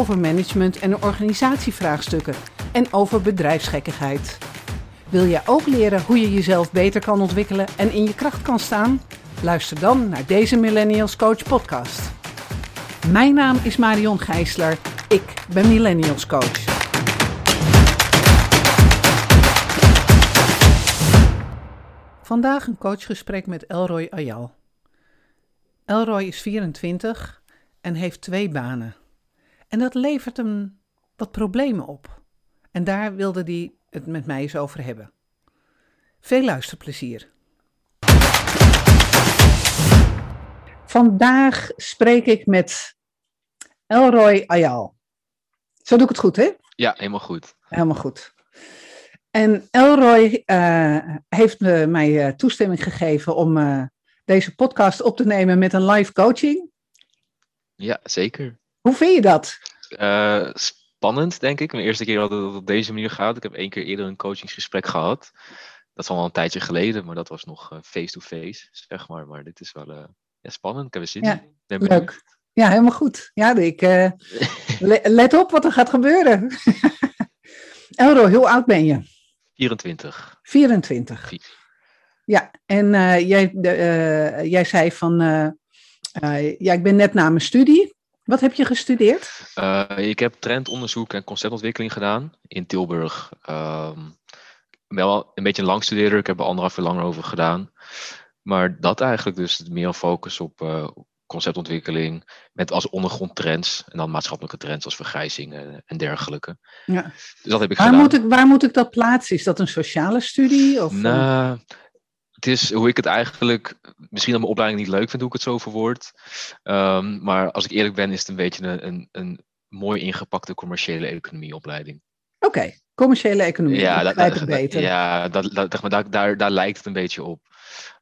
over management en organisatievraagstukken en over bedrijfsgekkigheid. Wil jij ook leren hoe je jezelf beter kan ontwikkelen en in je kracht kan staan? Luister dan naar deze Millennials Coach podcast. Mijn naam is Marion Gijsler. Ik ben Millennials Coach. Vandaag een coachgesprek met Elroy Ayal. Elroy is 24 en heeft twee banen. En dat levert hem wat problemen op. En daar wilde hij het met mij eens over hebben. Veel luisterplezier. Vandaag spreek ik met Elroy Ayal. Zo doe ik het goed, hè? Ja, helemaal goed. Helemaal goed. En Elroy uh, heeft me, mij uh, toestemming gegeven om uh, deze podcast op te nemen met een live coaching. Ja, zeker. Hoe vind je dat? spannend, denk ik. Mijn eerste keer dat het op deze manier gaat. Ik heb één keer eerder een coachingsgesprek gehad. Dat is al een tijdje geleden, maar dat was nog face-to-face, zeg maar. Maar dit is wel ja, spannend. Ik heb er zin ja, in. Leuk. Ja, helemaal goed. Ja, ik, let op wat er gaat gebeuren. Elroy, hoe oud ben je? 24. 24. Ja, en uh, jij, jij zei van, ja, ik ben net na mijn studie. Wat heb je gestudeerd? ik heb trendonderzoek en conceptontwikkeling gedaan in Tilburg. Um, wel een beetje een lang studeren, ik heb er anderhalf jaar langer over gedaan. Maar dat eigenlijk dus meer een focus op conceptontwikkeling met als ondergrond trends en dan maatschappelijke trends als vergrijzing en dergelijke. Ja. Dus dat heb ik waar gedaan. Moet ik, waar moet ik dat plaatsen? Is dat een sociale studie? Of nou, het is hoe ik het eigenlijk, misschien dat mijn opleiding niet leuk vind hoe ik het zo verwoord. Um, maar als ik eerlijk ben, is het een beetje een, een, een mooi ingepakte commerciële economieopleiding. Oké, commerciële economie, ja, dat, dat, beter. Ja, dat, dat, daar, daar, daar lijkt het een beetje op.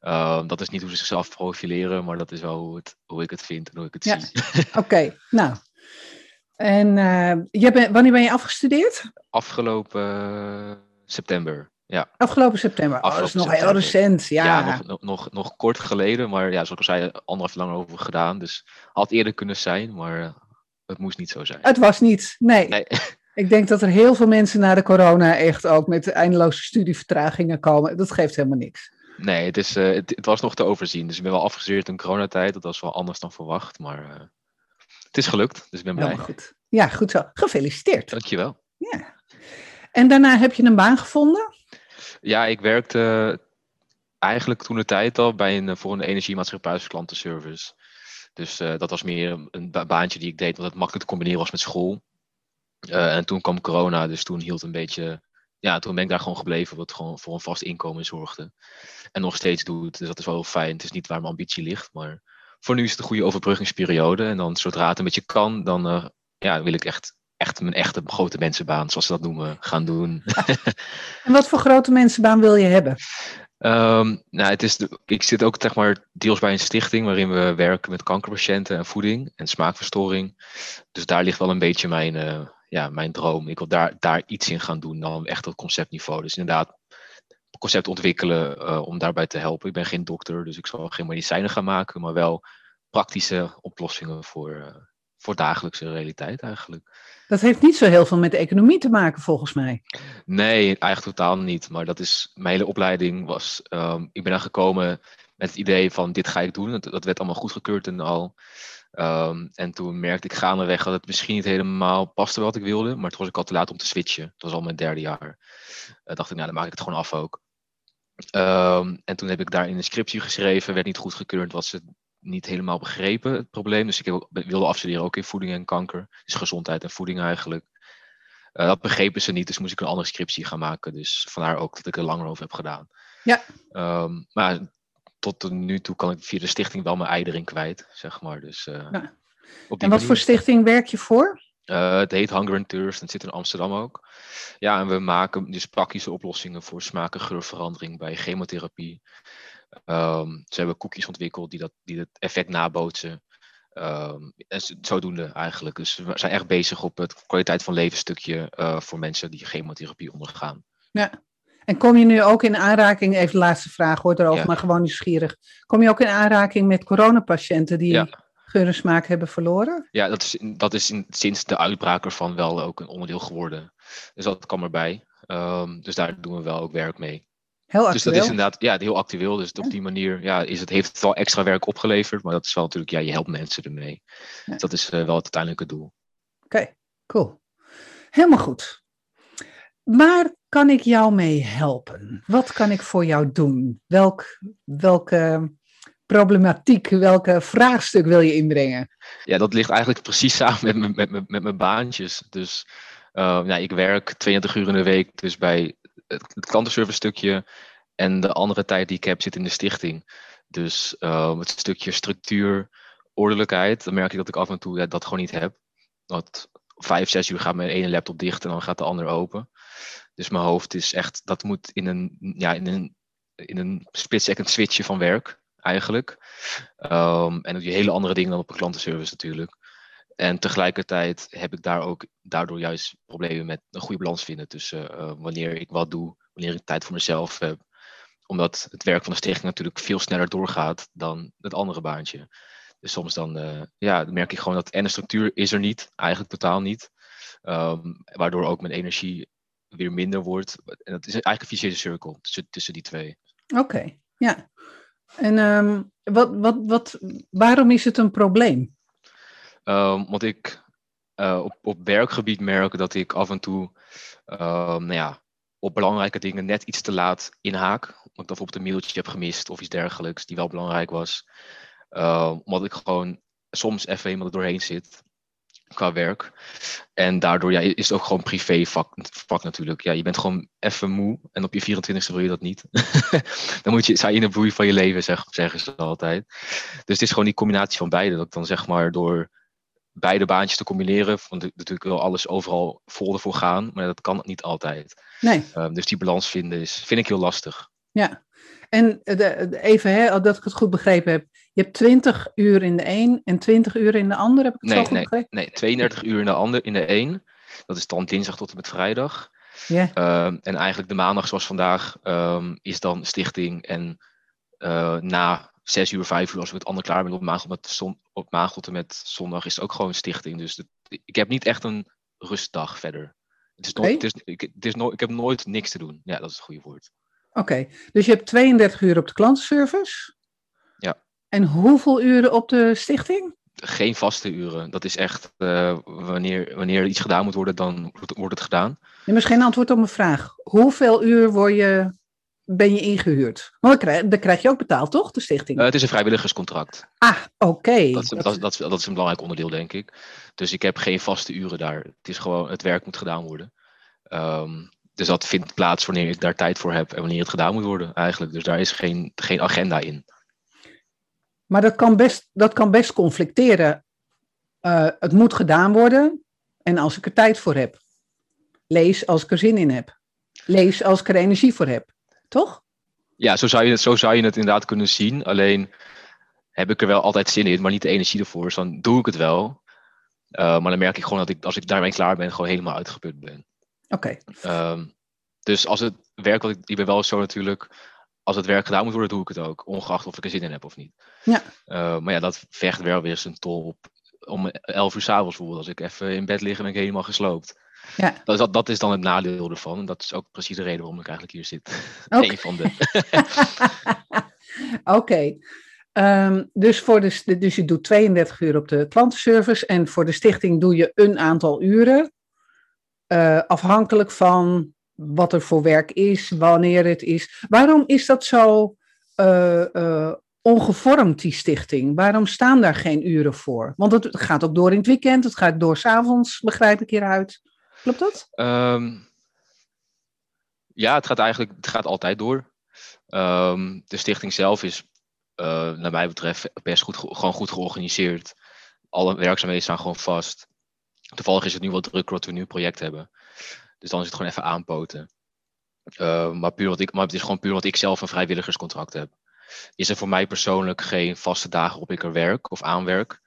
Uh, dat is niet hoe ze zichzelf profileren, maar dat is wel hoe, het, hoe ik het vind en hoe ik het ja. zie. Oké, nou. En uh, je bent, wanneer ben je afgestudeerd? Afgelopen uh, september. Ja. Afgelopen september. Oh, dat is nog heel recent. Ja, ja nog, nog, nog, nog, kort geleden. Maar ja, zoals ik al zei, anderhalf lang over gedaan. Dus had eerder kunnen zijn, maar het moest niet zo zijn. Het was niet, nee. nee. Ik denk dat er heel veel mensen na de corona echt ook met eindeloze studievertragingen komen. Dat geeft helemaal niks. Nee, het, is, uh, het, het, was nog te overzien. Dus ik ben wel afgestudeerd in coronatijd. Dat was wel anders dan verwacht. Maar uh, het is gelukt, dus ik ben blij. goed. Ja, goed zo. Gefeliciteerd. Dankjewel. Ja. En daarna heb je een baan gevonden? Ja, ik werkte eigenlijk toen de tijd al bij een, voor een energiemaatschappij klantenservice. Dus uh, dat was meer een baantje die ik deed, omdat het makkelijk te combineren was met school. Uh, en toen kwam corona, dus toen hield een beetje. Ja, toen ben ik daar gewoon gebleven, wat gewoon voor een vast inkomen zorgde. En nog steeds doet, dus dat is wel heel fijn. Het is niet waar mijn ambitie ligt, maar voor nu is het een goede overbruggingsperiode. En dan zodra het een beetje kan, dan ja, wil ik echt, echt mijn echte grote mensenbaan, zoals ze dat noemen, gaan doen. en wat voor grote mensenbaan wil je hebben? Um, nou, het is de, ik zit ook zeg maar, deels bij een stichting waarin we werken met kankerpatiënten en voeding en smaakverstoring. Dus daar ligt wel een beetje mijn, uh, ja, mijn droom. Ik wil daar, daar iets in gaan doen, dan echt op conceptniveau. Dus inderdaad, concept ontwikkelen uh, om daarbij te helpen. Ik ben geen dokter, dus ik zal geen medicijnen gaan maken, maar wel praktische oplossingen voor, uh, voor dagelijkse realiteit eigenlijk. Dat heeft niet zo heel veel met de economie te maken, volgens mij. Nee, eigenlijk totaal niet. Maar dat is, mijn hele opleiding was, um, ik ben daar gekomen met het idee van dit ga ik doen. Dat, werd allemaal goedgekeurd en al. Um, en toen merkte ik gaandeweg dat het misschien niet helemaal paste wat ik wilde. Maar toen was ik al te laat om te switchen. Dat was al mijn derde jaar. Uh, dacht ik, nou dan maak ik het gewoon af ook. Um, en toen heb ik daar in een scriptie geschreven. Werd niet goedgekeurd, wat ze niet helemaal begrepen, het probleem. Dus ik heb, wilde afstuderen ook in voeding en kanker. Dus gezondheid en voeding eigenlijk. Uh, dat begrepen ze niet, dus moest ik een andere scriptie gaan maken. Dus vandaar ook dat ik er langer over heb gedaan. Ja. Um, maar tot nu toe kan ik via de stichting wel mijn ei erin kwijt, zeg maar. Dus, uh, ja. En wat voor stichting werk je voor? het heet Hunger and Thirst en het zit in Amsterdam ook. Ja, en we maken dus praktische oplossingen voor smaak- en geurverandering bij chemotherapie. Um, ze hebben koekjes ontwikkeld die, dat, die het effect nabootsen. Um, en zodoende eigenlijk. Dus we zijn echt bezig op het kwaliteit van leven stukje uh, voor mensen die chemotherapie ondergaan. Ja. En kom je nu ook in aanraking, even de laatste vraag hoor erover, ja. maar gewoon nieuwsgierig. Kom je ook in aanraking met coronapatiënten die ja. geur en smaak hebben verloren? Ja, dat is, dat is in, sinds de uitbraak ervan wel ook een onderdeel geworden. Dus dat kwam erbij. Um, dus daar doen we wel ook werk mee. Heel actueel. Dus dat is inderdaad ja, heel actueel. Dus op die manier ja, is het, heeft het wel extra werk opgeleverd. Maar dat is wel natuurlijk, ja, je helpt mensen ermee. Ja. Dat is uh, wel het uiteindelijke doel. Oké, okay, cool. Helemaal goed. Waar kan ik jou mee helpen? Wat kan ik voor jou doen? Welk, welke problematiek, welke vraagstuk wil je inbrengen? Ja, dat ligt eigenlijk precies samen met, met, met, met mijn baantjes. Dus uh, nou, ik werk 22 uur in de week dus bij het, klantenservice stukje. En de andere tijd die ik heb zit in de stichting. Dus uh, het stukje structuur, ordelijkheid, dan merk ik dat ik af en toe ja, dat gewoon niet heb. Dat vijf, zes uur gaat mijn ene laptop dicht en dan gaat de ander open. Dus mijn hoofd is echt, dat moet in een, ja, in een, in een split second switchen van werk eigenlijk. Um, en doe je hele andere dingen dan op een klantenservice natuurlijk. En tegelijkertijd heb ik daar ook daardoor juist problemen met een goede balans vinden tussen uh, wanneer ik wat doe, wanneer ik tijd voor mezelf heb. Omdat het werk van de stichting natuurlijk veel sneller doorgaat dan het andere baantje. Dus soms dan, uh, ja, merk ik gewoon dat en de structuur is er niet, eigenlijk totaal niet. Um, waardoor ook mijn energie weer minder wordt. En dat is eigenlijk een vicieuze cirkel tussen, tussen die twee. Oké, ja. En um, wat, wat, wat, waarom is het een probleem? Um, want ik uh, op, op werkgebied merk dat ik af en toe um, nou ja, op belangrijke dingen net iets te laat inhaak. Omdat ik bijvoorbeeld een mailtje heb gemist of iets dergelijks die wel belangrijk was. Uh, omdat ik gewoon soms even helemaal er doorheen zit qua werk. En daardoor ja, is het ook gewoon privé vak, vak natuurlijk. Ja, je bent gewoon even moe en op je 24e wil je dat niet. dan moet je, sta je in de bloei van je leven, zeg, zeggen ze altijd. Dus het is gewoon die combinatie van beide. Dat ik dan zeg maar door beide baantjes te combineren. Want natuurlijk wil alles overal vol ervoor gaan, maar dat kan niet altijd. Nee. Um, dus die balans vinden is, vind ik heel lastig. Ja, en de, even, hè, dat ik het goed begrepen heb. Je hebt 20 uur in de een en 20 uur in de ander, heb ik het nee, zo goed nee, begrepen? Nee, 32 uur in de, ander, in de een. Dat is dan dinsdag tot en met vrijdag. Ja. Um, en eigenlijk de maandag zoals vandaag um, is dan stichting. En uh, na zes uur, vijf uur, als we het ander klaar zijn op maandag, met zon, op maandag met zondag, is het ook gewoon stichting. Dus ik heb niet echt een rustdag verder. Het is nooit, het is, ik, het is nooit, ik heb nooit niks te doen. Ja, dat is het goede woord. Oké, okay. dus je hebt 32 uur op de klantenservice. Ja. En hoeveel uren op de stichting? Geen vaste uren. Dat is echt uh, wanneer, wanneer iets gedaan moet worden, dan wordt het gedaan. Maar is geen antwoord op mijn vraag. Hoeveel uur word je ben je ingehuurd? Want dan krijg, dan krijg je ook betaald, toch, de stichting? Uh, het is een vrijwilligerscontract. Ah, oké. Okay. Dat, dat, dat, dat, is een belangrijk onderdeel, denk ik. Dus ik heb geen vaste uren daar. Het is gewoon, het werk moet gedaan worden. Um, dus dat vindt plaats wanneer ik daar tijd voor heb en wanneer het gedaan moet worden, eigenlijk. Dus daar is geen, geen agenda in. Maar dat kan best, dat kan best conflicteren. Uh, het moet gedaan worden en als ik er tijd voor heb. Lees als ik er zin in heb. Lees als ik er energie voor heb toch? Ja, zo zou, je het, zo zou je het inderdaad kunnen zien. Alleen heb ik er wel altijd zin in, maar niet de energie ervoor. Dus dan doe ik het wel. Uh, maar dan merk ik gewoon dat ik, als ik daarmee klaar ben, gewoon helemaal uitgeput ben. Oké. Okay. Um, dus als het werk, wat ik, ik ben wel zo natuurlijk, als het werk gedaan moet worden, doe ik het ook. Ongeacht of ik er zin in heb of niet. Ja. Uh, maar ja, dat vecht wel weer zijn tol op. Om 11 uur s'avonds bijvoorbeeld, als ik even in bed lig en ben ik helemaal gesloopt. Ja. Dat, dat, dat is dan het nadeel ervan. En dat is ook precies de reden waarom ik eigenlijk hier zit. Okay. Eén van de. Oké. Okay. Um, dus, voor de, dus je doet 32 uur op de klantenservice en voor de stichting doe je een aantal uren. Uh, afhankelijk van wat er voor werk is, wanneer het is. Waarom is dat zo uh, uh, ongevormd, die stichting? Waarom staan daar geen uren voor? Want het gaat ook door in het weekend, het gaat door s'avonds, begrijp ik hieruit. Klopt dat? Um, ja, het gaat eigenlijk het gaat altijd door. Um, de stichting zelf is, uh, naar mij betreft, best goed, gewoon goed georganiseerd. Alle werkzaamheden staan gewoon vast. Toevallig is het nu wat drukker wat we nu een project hebben. Dus dan is het gewoon even aanpoten. Uh, maar, puur wat ik, maar het is gewoon puur wat ik zelf een vrijwilligerscontract heb. Is er voor mij persoonlijk geen vaste dagen waarop ik er werk of aanwerk.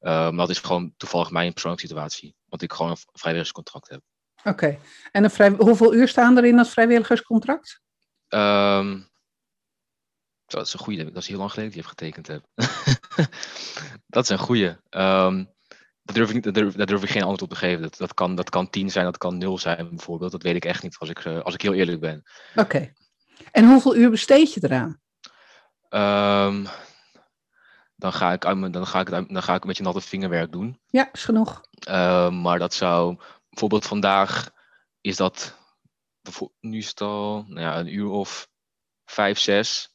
Uh, maar dat is gewoon toevallig mijn persoonlijke situatie. Want ik gewoon een vrijwilligerscontract heb. Oké. En een vrij, hoeveel uur staan er in dat vrijwilligerscontract? Um, dat is een goede. Dat is heel lang geleden dat je hebt getekend hebt. dat is een goede. Um, daar durf, ik, durf, daar durf ik geen antwoord op te geven. Dat, dat, kan, dat kan 10 zijn, dat kan 0 zijn bijvoorbeeld. Dat weet ik echt niet als ik, als ik heel eerlijk ben. Oké. En hoeveel uur besteed je eraan? Um, dan ga ik, dan ga ik, dan ga ik met je natte vingerwerk doen. Ja, is genoeg. Uh, maar dat zou, bijvoorbeeld vandaag is dat, nu is het al nou ja, een uur of vijf, zes.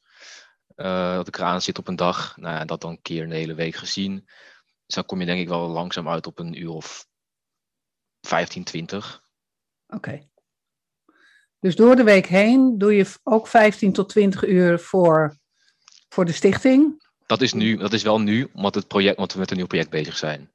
Uh, dat ik eraan zit op een dag. Nou ja, dat dan een keer een hele week gezien. Dus dan kom je denk ik wel langzaam uit op een uur of 15, 20. Oké. Okay. Dus door de week heen doe je ook 15 tot 20 uur voor, voor de stichting? Dat is, nu, dat is wel nu, omdat, het project, omdat we met een nieuw project bezig zijn.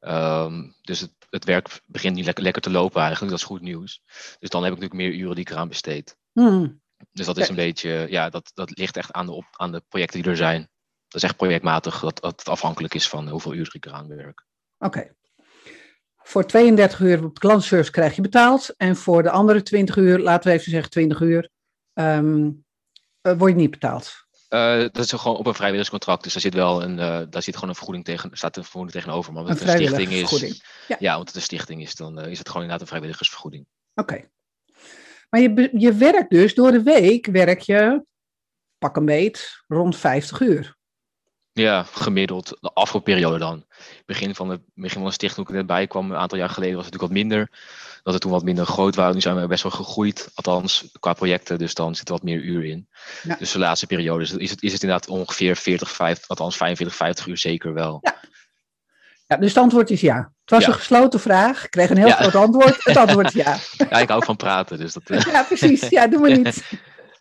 Um, dus het, het werk begint nu lekker, lekker te lopen eigenlijk, dat is goed nieuws. Dus dan heb ik natuurlijk meer uren die ik eraan besteed. Hmm. Dus dat is een beetje, ja, dat, dat ligt echt aan de, op, aan de projecten die er zijn. Dat is echt projectmatig, dat, dat het afhankelijk is van hoeveel uren ik eraan werk. Oké. Voor 32 uur op de klantservice krijg je betaald. En voor de andere 20 uur, laten we even zeggen 20 uur, um, word je niet betaald. Uh, dat is gewoon op een vrijwilligerscontract, dus daar zit wel een, uh, daar zit gewoon een vergoeding tegen, staat een vergoeding tegenover. Maar omdat een, het een stichting is, ja. ja, omdat het een stichting is, dan uh, is het gewoon inderdaad een vrijwilligersvergoeding. Oké. Okay. Maar je, je werkt dus door de week, werk je, pak een beet, rond 50 uur. Ja, gemiddeld. De afgelopen periode dan. Begin van de, begin van de stichting, toen ik net bij kwam, een aantal jaar geleden, was het natuurlijk wat minder. Dat het toen wat minder groot waren. Nu zijn we best wel gegroeid, althans qua projecten. Dus dan zit er wat meer uur in. Ja. Dus de laatste periode is het, is het, is het inderdaad ongeveer 40, 50, althans 45, 50 uur zeker wel. Ja. Ja, dus het antwoord is ja. Het was ja. een gesloten vraag. Ik kreeg een heel groot antwoord. Het antwoord is ja. Ja, ik hou van praten. Dus dat, Ja, precies. Ja, doe maar niet.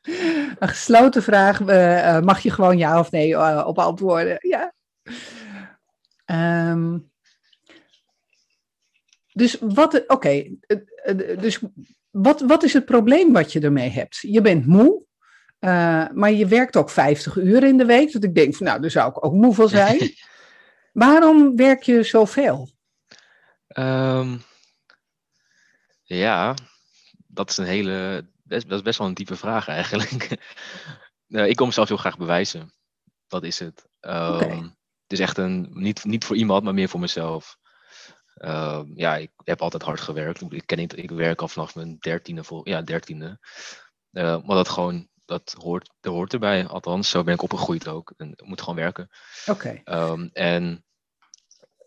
Een gesloten vraag uh, mag je gewoon ja of nee uh, op antwoorden. Ja. Um, dus wat, oké, okay, dus wat, wat is het probleem wat je ermee hebt? Je bent moe, uh, maar je werkt ook 50 uur in de week. Dat ik denk, van, nou, daar zou ik ook moe van zijn. Waarom werk je zoveel? Um, ja, dat is een hele best, dat is best wel een diepe vraag eigenlijk. uh, ik kom mezelf heel graag bewijzen. Dat is het. Um, okay. Het is echt een, niet, niet voor iemand, maar meer voor mezelf. Uh, ja, ik heb altijd hard gewerkt. Ik, ken niet, ik werk al vanaf mijn dertiende, vol, ja, dertiende. Uh, maar dat gewoon, dat hoort, dat hoort erbij. Althans, zo ben ik opgegroeid ook. En ik moet gewoon werken. Oké. Okay. Um, en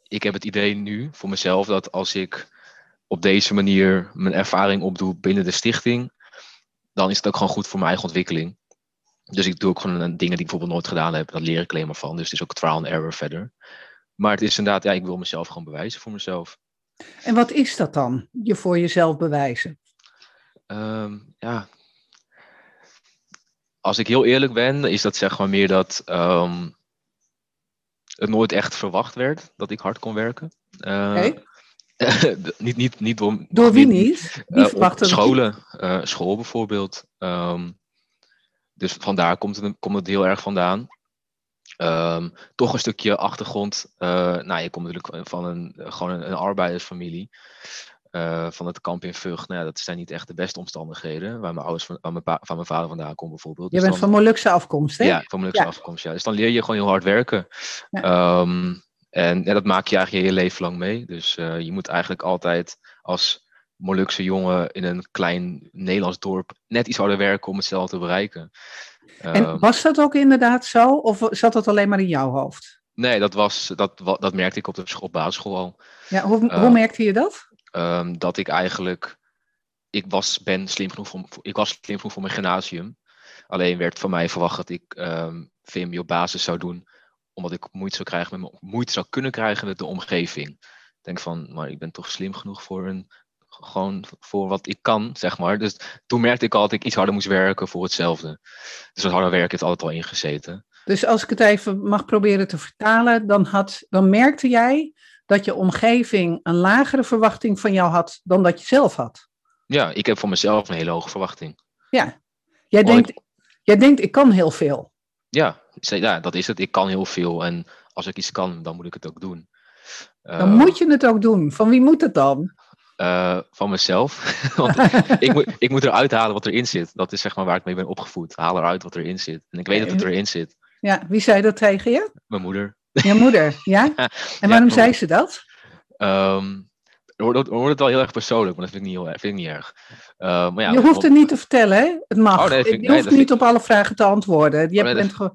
ik heb het idee nu voor mezelf dat als ik op deze manier mijn ervaring opdoe binnen de stichting, dan is het ook gewoon goed voor mijn eigen ontwikkeling. Dus ik doe ook gewoon dingen die ik bijvoorbeeld nooit gedaan heb. Dat leer ik alleen maar van. Dus het is ook trial and error verder. Maar het is inderdaad, ja, ik wil mezelf gewoon bewijzen voor mezelf. En wat is dat dan, je voor jezelf bewijzen? Um, ja. Als ik heel eerlijk ben, is dat zeg maar meer dat um, het nooit echt verwacht werd dat ik hard kon werken. Uh, okay. niet, niet, niet door, door wie niet? Uh, op scholen, uh, school bijvoorbeeld. Um, dus vandaar komt het, komt het heel erg vandaan. Um, toch een stukje achtergrond. Uh, nou, je komt natuurlijk van een, gewoon een, een arbeidersfamilie. van het kamp in Vught. Nou, ja, dat zijn niet echt de beste omstandigheden. Waar mijn ouders van, mijn, van mijn vader vandaan komen bijvoorbeeld. Je dus bent dan, van Molukse afkomst, hè? Ja, van Molukse ja. afkomst, ja. Dus dan leer je gewoon heel hard werken. Ja. Um, en ja, dat maak je eigenlijk je hele leven lang mee. Dus uh, je moet eigenlijk altijd als Molukse jongen in een klein Nederlands dorp net iets harder werken om hetzelfde te bereiken. En uh, was dat ook inderdaad zo? Of zat dat alleen maar in jouw hoofd? Nee, dat, was, dat, dat merkte ik op de op basisschool al. Ja, hoe, uh, hoe merkte je dat? Um, dat ik eigenlijk... Ik was, ben slim genoeg voor, ik was slim genoeg voor mijn gymnasium. Alleen werd van mij verwacht dat ik um, VMBO basis zou doen omdat ik moeite zou, krijgen met moeite zou kunnen krijgen met de omgeving. Ik denk van, maar ik ben toch slim genoeg voor een, gewoon voor wat ik kan, zeg maar. Dus toen merkte ik al dat ik iets harder moest werken voor hetzelfde. Dus dat harder werken heeft altijd al ingezeten. Dus als ik het even mag proberen te vertalen, dan, had, dan merkte jij dat je omgeving een lagere verwachting van jou had dan dat je zelf had. Ja, ik heb voor mezelf een hele hoge verwachting. Ja, jij, denkt, jij denkt ik kan heel veel. Ja, ja, dat is het. Ik kan heel veel en als ik iets kan, dan moet ik het ook doen. Dan Eh, moet je het ook doen. Van wie moet het dan? eh, van mezelf. Want ik, moet, ik moet eruit halen wat erin zit. Dat is zeg maar waar ik mee ben opgevoed. Haal eruit wat erin zit. En ik weet dat het erin zit. Ja, wie zei dat tegen je? Mijn moeder. Je moeder, ja? En waarom zei ze dat? Ehm wordt, dan wordt het wel heel erg persoonlijk, maar dat vind ik niet, heel, vind ik niet erg. Eh, maar ja, je hoeft het niet te vertellen, hè? Het mag. Oh, nee, vind ik- je hoeft niet op alle vragen te antwoorden. Je Oh, nee, bent dat-.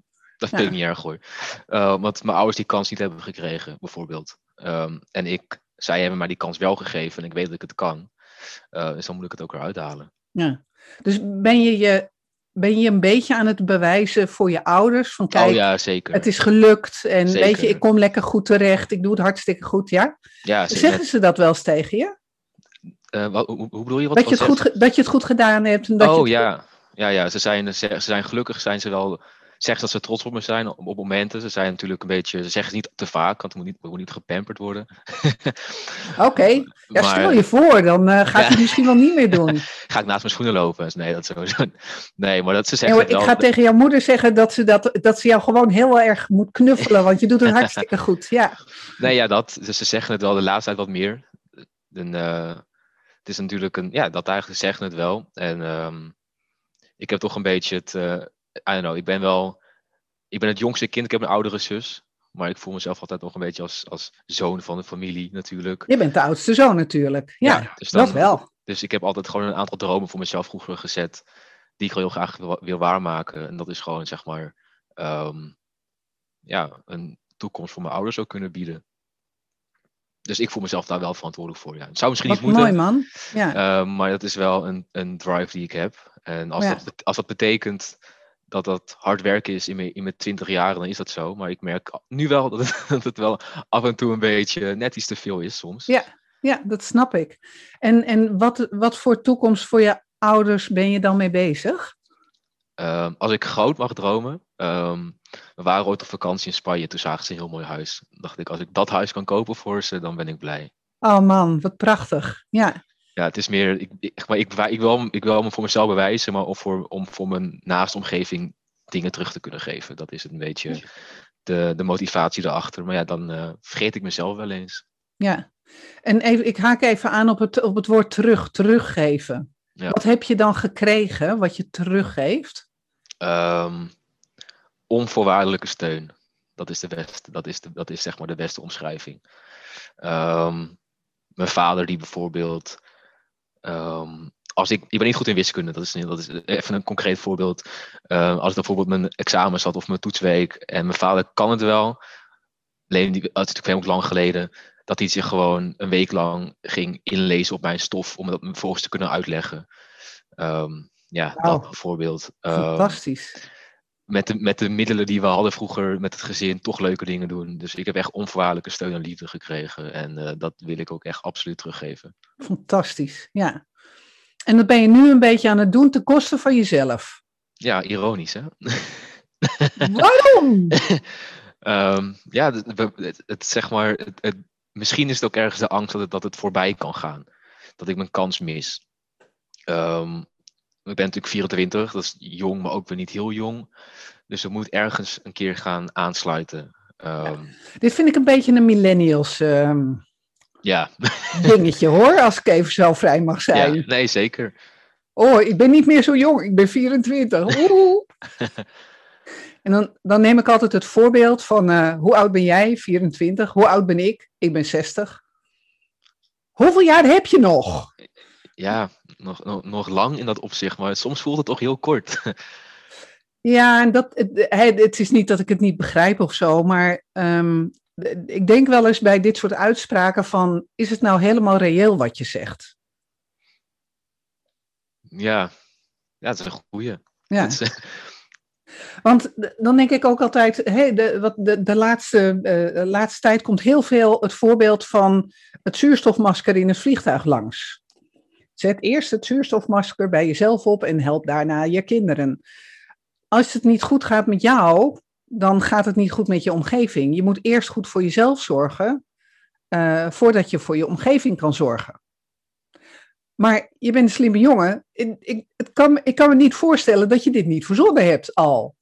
Dat vind ik niet erg hoor. Eh, want mijn ouders die kans niet hebben gekregen, bijvoorbeeld. Ehm, en ik, zij hebben mij die kans wel gegeven en ik weet dat ik het kan. Eh, dus dan moet ik het ook eruit halen. Ja. Dus ben je, je, ben je een beetje aan het bewijzen voor je ouders? Van kijk, oh ja, zeker. het is gelukt en Zeker. weet je, ik kom lekker goed terecht. Ik doe het hartstikke goed, ja? ja, ze- Zeggen ze dat wel eens tegen je? eh, wat, hoe, hoe bedoel je? Wat, Dat je, het goed, dat je het goed gedaan hebt. En dat je oh het- ja. Ja, ja ze, zijn, ze zijn gelukkig, zijn ze wel. Zeggen dat ze trots op me zijn op, op momenten. Ze zijn natuurlijk een beetje. Ze zeggen het niet te vaak, want het moet niet, het moet niet gepamperd worden. Oké, ja, Maar- stel je voor, dan eh, gaat hij Ja. het misschien wel niet meer doen. Ga ik naast mijn schoenen lopen? Nee, dat sowieso. Nee, maar dat ze Ja, zeggen. het ik wel. ga tegen jouw moeder zeggen dat ze, dat, dat ze jou gewoon heel erg moet knuffelen, want je doet het hartstikke goed. Ja, Nee, ja, dat. Dus ze zeggen het wel de laatste tijd wat meer. En, eh, het is natuurlijk een. Ja, dat eigenlijk ze zeggen het wel. En ehm, ik heb toch een beetje het. eh I don't know, ik ben wel. Ik ben het jongste kind, ik heb een oudere zus. Maar ik voel mezelf altijd nog een beetje als, als zoon van de familie natuurlijk. je bent de oudste zoon natuurlijk. Ja, dus dat wel. Dus ik heb altijd gewoon een aantal dromen voor mezelf vroeger gezet. Die ik heel graag wil, wil waarmaken. En dat is gewoon, zeg maar. ehm, ja, een toekomst voor mijn ouders ook kunnen bieden. Dus ik voel mezelf daar wel verantwoordelijk voor. Ja. Het zou misschien Wat niet moeten. mooi man. Ja. eh, maar dat is wel een, een drive die ik heb. En als, Ja. dat, als dat betekent dat dat hard werken is in mijn, in mijn twintig jaar, dan is dat zo. Maar ik merk nu wel dat het, dat het wel af en toe een beetje net iets te veel is soms. Ja. Ja, dat snap ik. En, en wat, wat voor toekomst voor je ouders ben je dan mee bezig? Ehm, als ik groot mag dromen. ehm, we waren ooit op vakantie in Spanje. Toen zagen ze een heel mooi huis. Dacht ik, als ik dat huis kan kopen voor ze, dan ben ik blij. Oh man, wat prachtig. Ja, Ja, het is meer. Ik, ik, maar ik, ik, wil, ik wil me voor mezelf bewijzen, maar of voor, om voor mijn naaste omgeving dingen terug te kunnen geven. Dat is een beetje de, de motivatie erachter. Maar ja, dan eh, vergeet ik mezelf wel eens. ja. En even, ik haak even aan op het, op het woord terug, teruggeven. Ja. Wat heb je dan gekregen wat je teruggeeft? Ehm, onvoorwaardelijke steun. Dat is, de beste, dat, is de, dat is zeg maar de beste omschrijving. Ehm, mijn vader die bijvoorbeeld... ehm, als ik, ik ben niet goed in wiskunde, dat is, dat is even een concreet voorbeeld. Ehm, als ik bijvoorbeeld mijn examen zat of mijn toetsweek en mijn vader kan het wel. Alleen, die, het is natuurlijk helemaal lang geleden, dat hij zich gewoon een week lang ging inlezen op mijn stof om dat me vervolgens te kunnen uitleggen. Ehm, ja, dat bijvoorbeeld. Fantastisch. Met de, met de middelen die we hadden vroeger met het gezin toch leuke dingen doen. Dus ik heb echt onvoorwaardelijke steun en liefde gekregen. En eh, dat wil ik ook echt absoluut teruggeven. Fantastisch, ja. En dat ben je nu een beetje aan het doen ten koste van jezelf. Ja, ironisch hè? Waarom? Ehm, ja, het, het, zeg maar, het, het- misschien is het ook ergens de angst dat het, dat het voorbij kan gaan. Dat ik mijn kans mis. Ehm, ik ben natuurlijk 24, dat is jong, maar ook weer niet heel jong. Dus er moet ergens een keer gaan aansluiten. Ehm, Dit vind ik een beetje een millennials ehm, ja. dingetje hoor, als ik even zo vrij mag zijn. ja, nee, zeker. Oh, ik ben niet meer zo jong, ik ben 24. Oeh. en dan, dan neem ik altijd het voorbeeld van, eh, hoe oud ben jij? 24. Hoe oud ben ik? Ik ben 60. Hoeveel jaar heb je nog? Ja, nog, nog, nog lang in dat opzicht, maar soms voelt het toch heel kort. Ja, en dat, het, is niet dat ik het niet begrijp of zo, maar ehm, ik denk wel eens bij dit soort uitspraken van, is het nou helemaal reëel wat je zegt? ja. ja, het is een goeie. Ja. Is- Want dan denk ik ook altijd, hey, de, wat de, de laatste, eh, de laatste tijd komt heel veel het voorbeeld van het zuurstofmasker in het vliegtuig langs. Zet eerst het zuurstofmasker bij jezelf op en help daarna je kinderen. Als het niet goed gaat met jou, dan gaat het niet goed met je omgeving. Je moet eerst goed voor jezelf zorgen eh, voordat je voor je omgeving kan zorgen. Maar je bent een slimme jongen. Ik, ik, het kan, ik kan me niet voorstellen dat je dit niet verzonnen hebt al.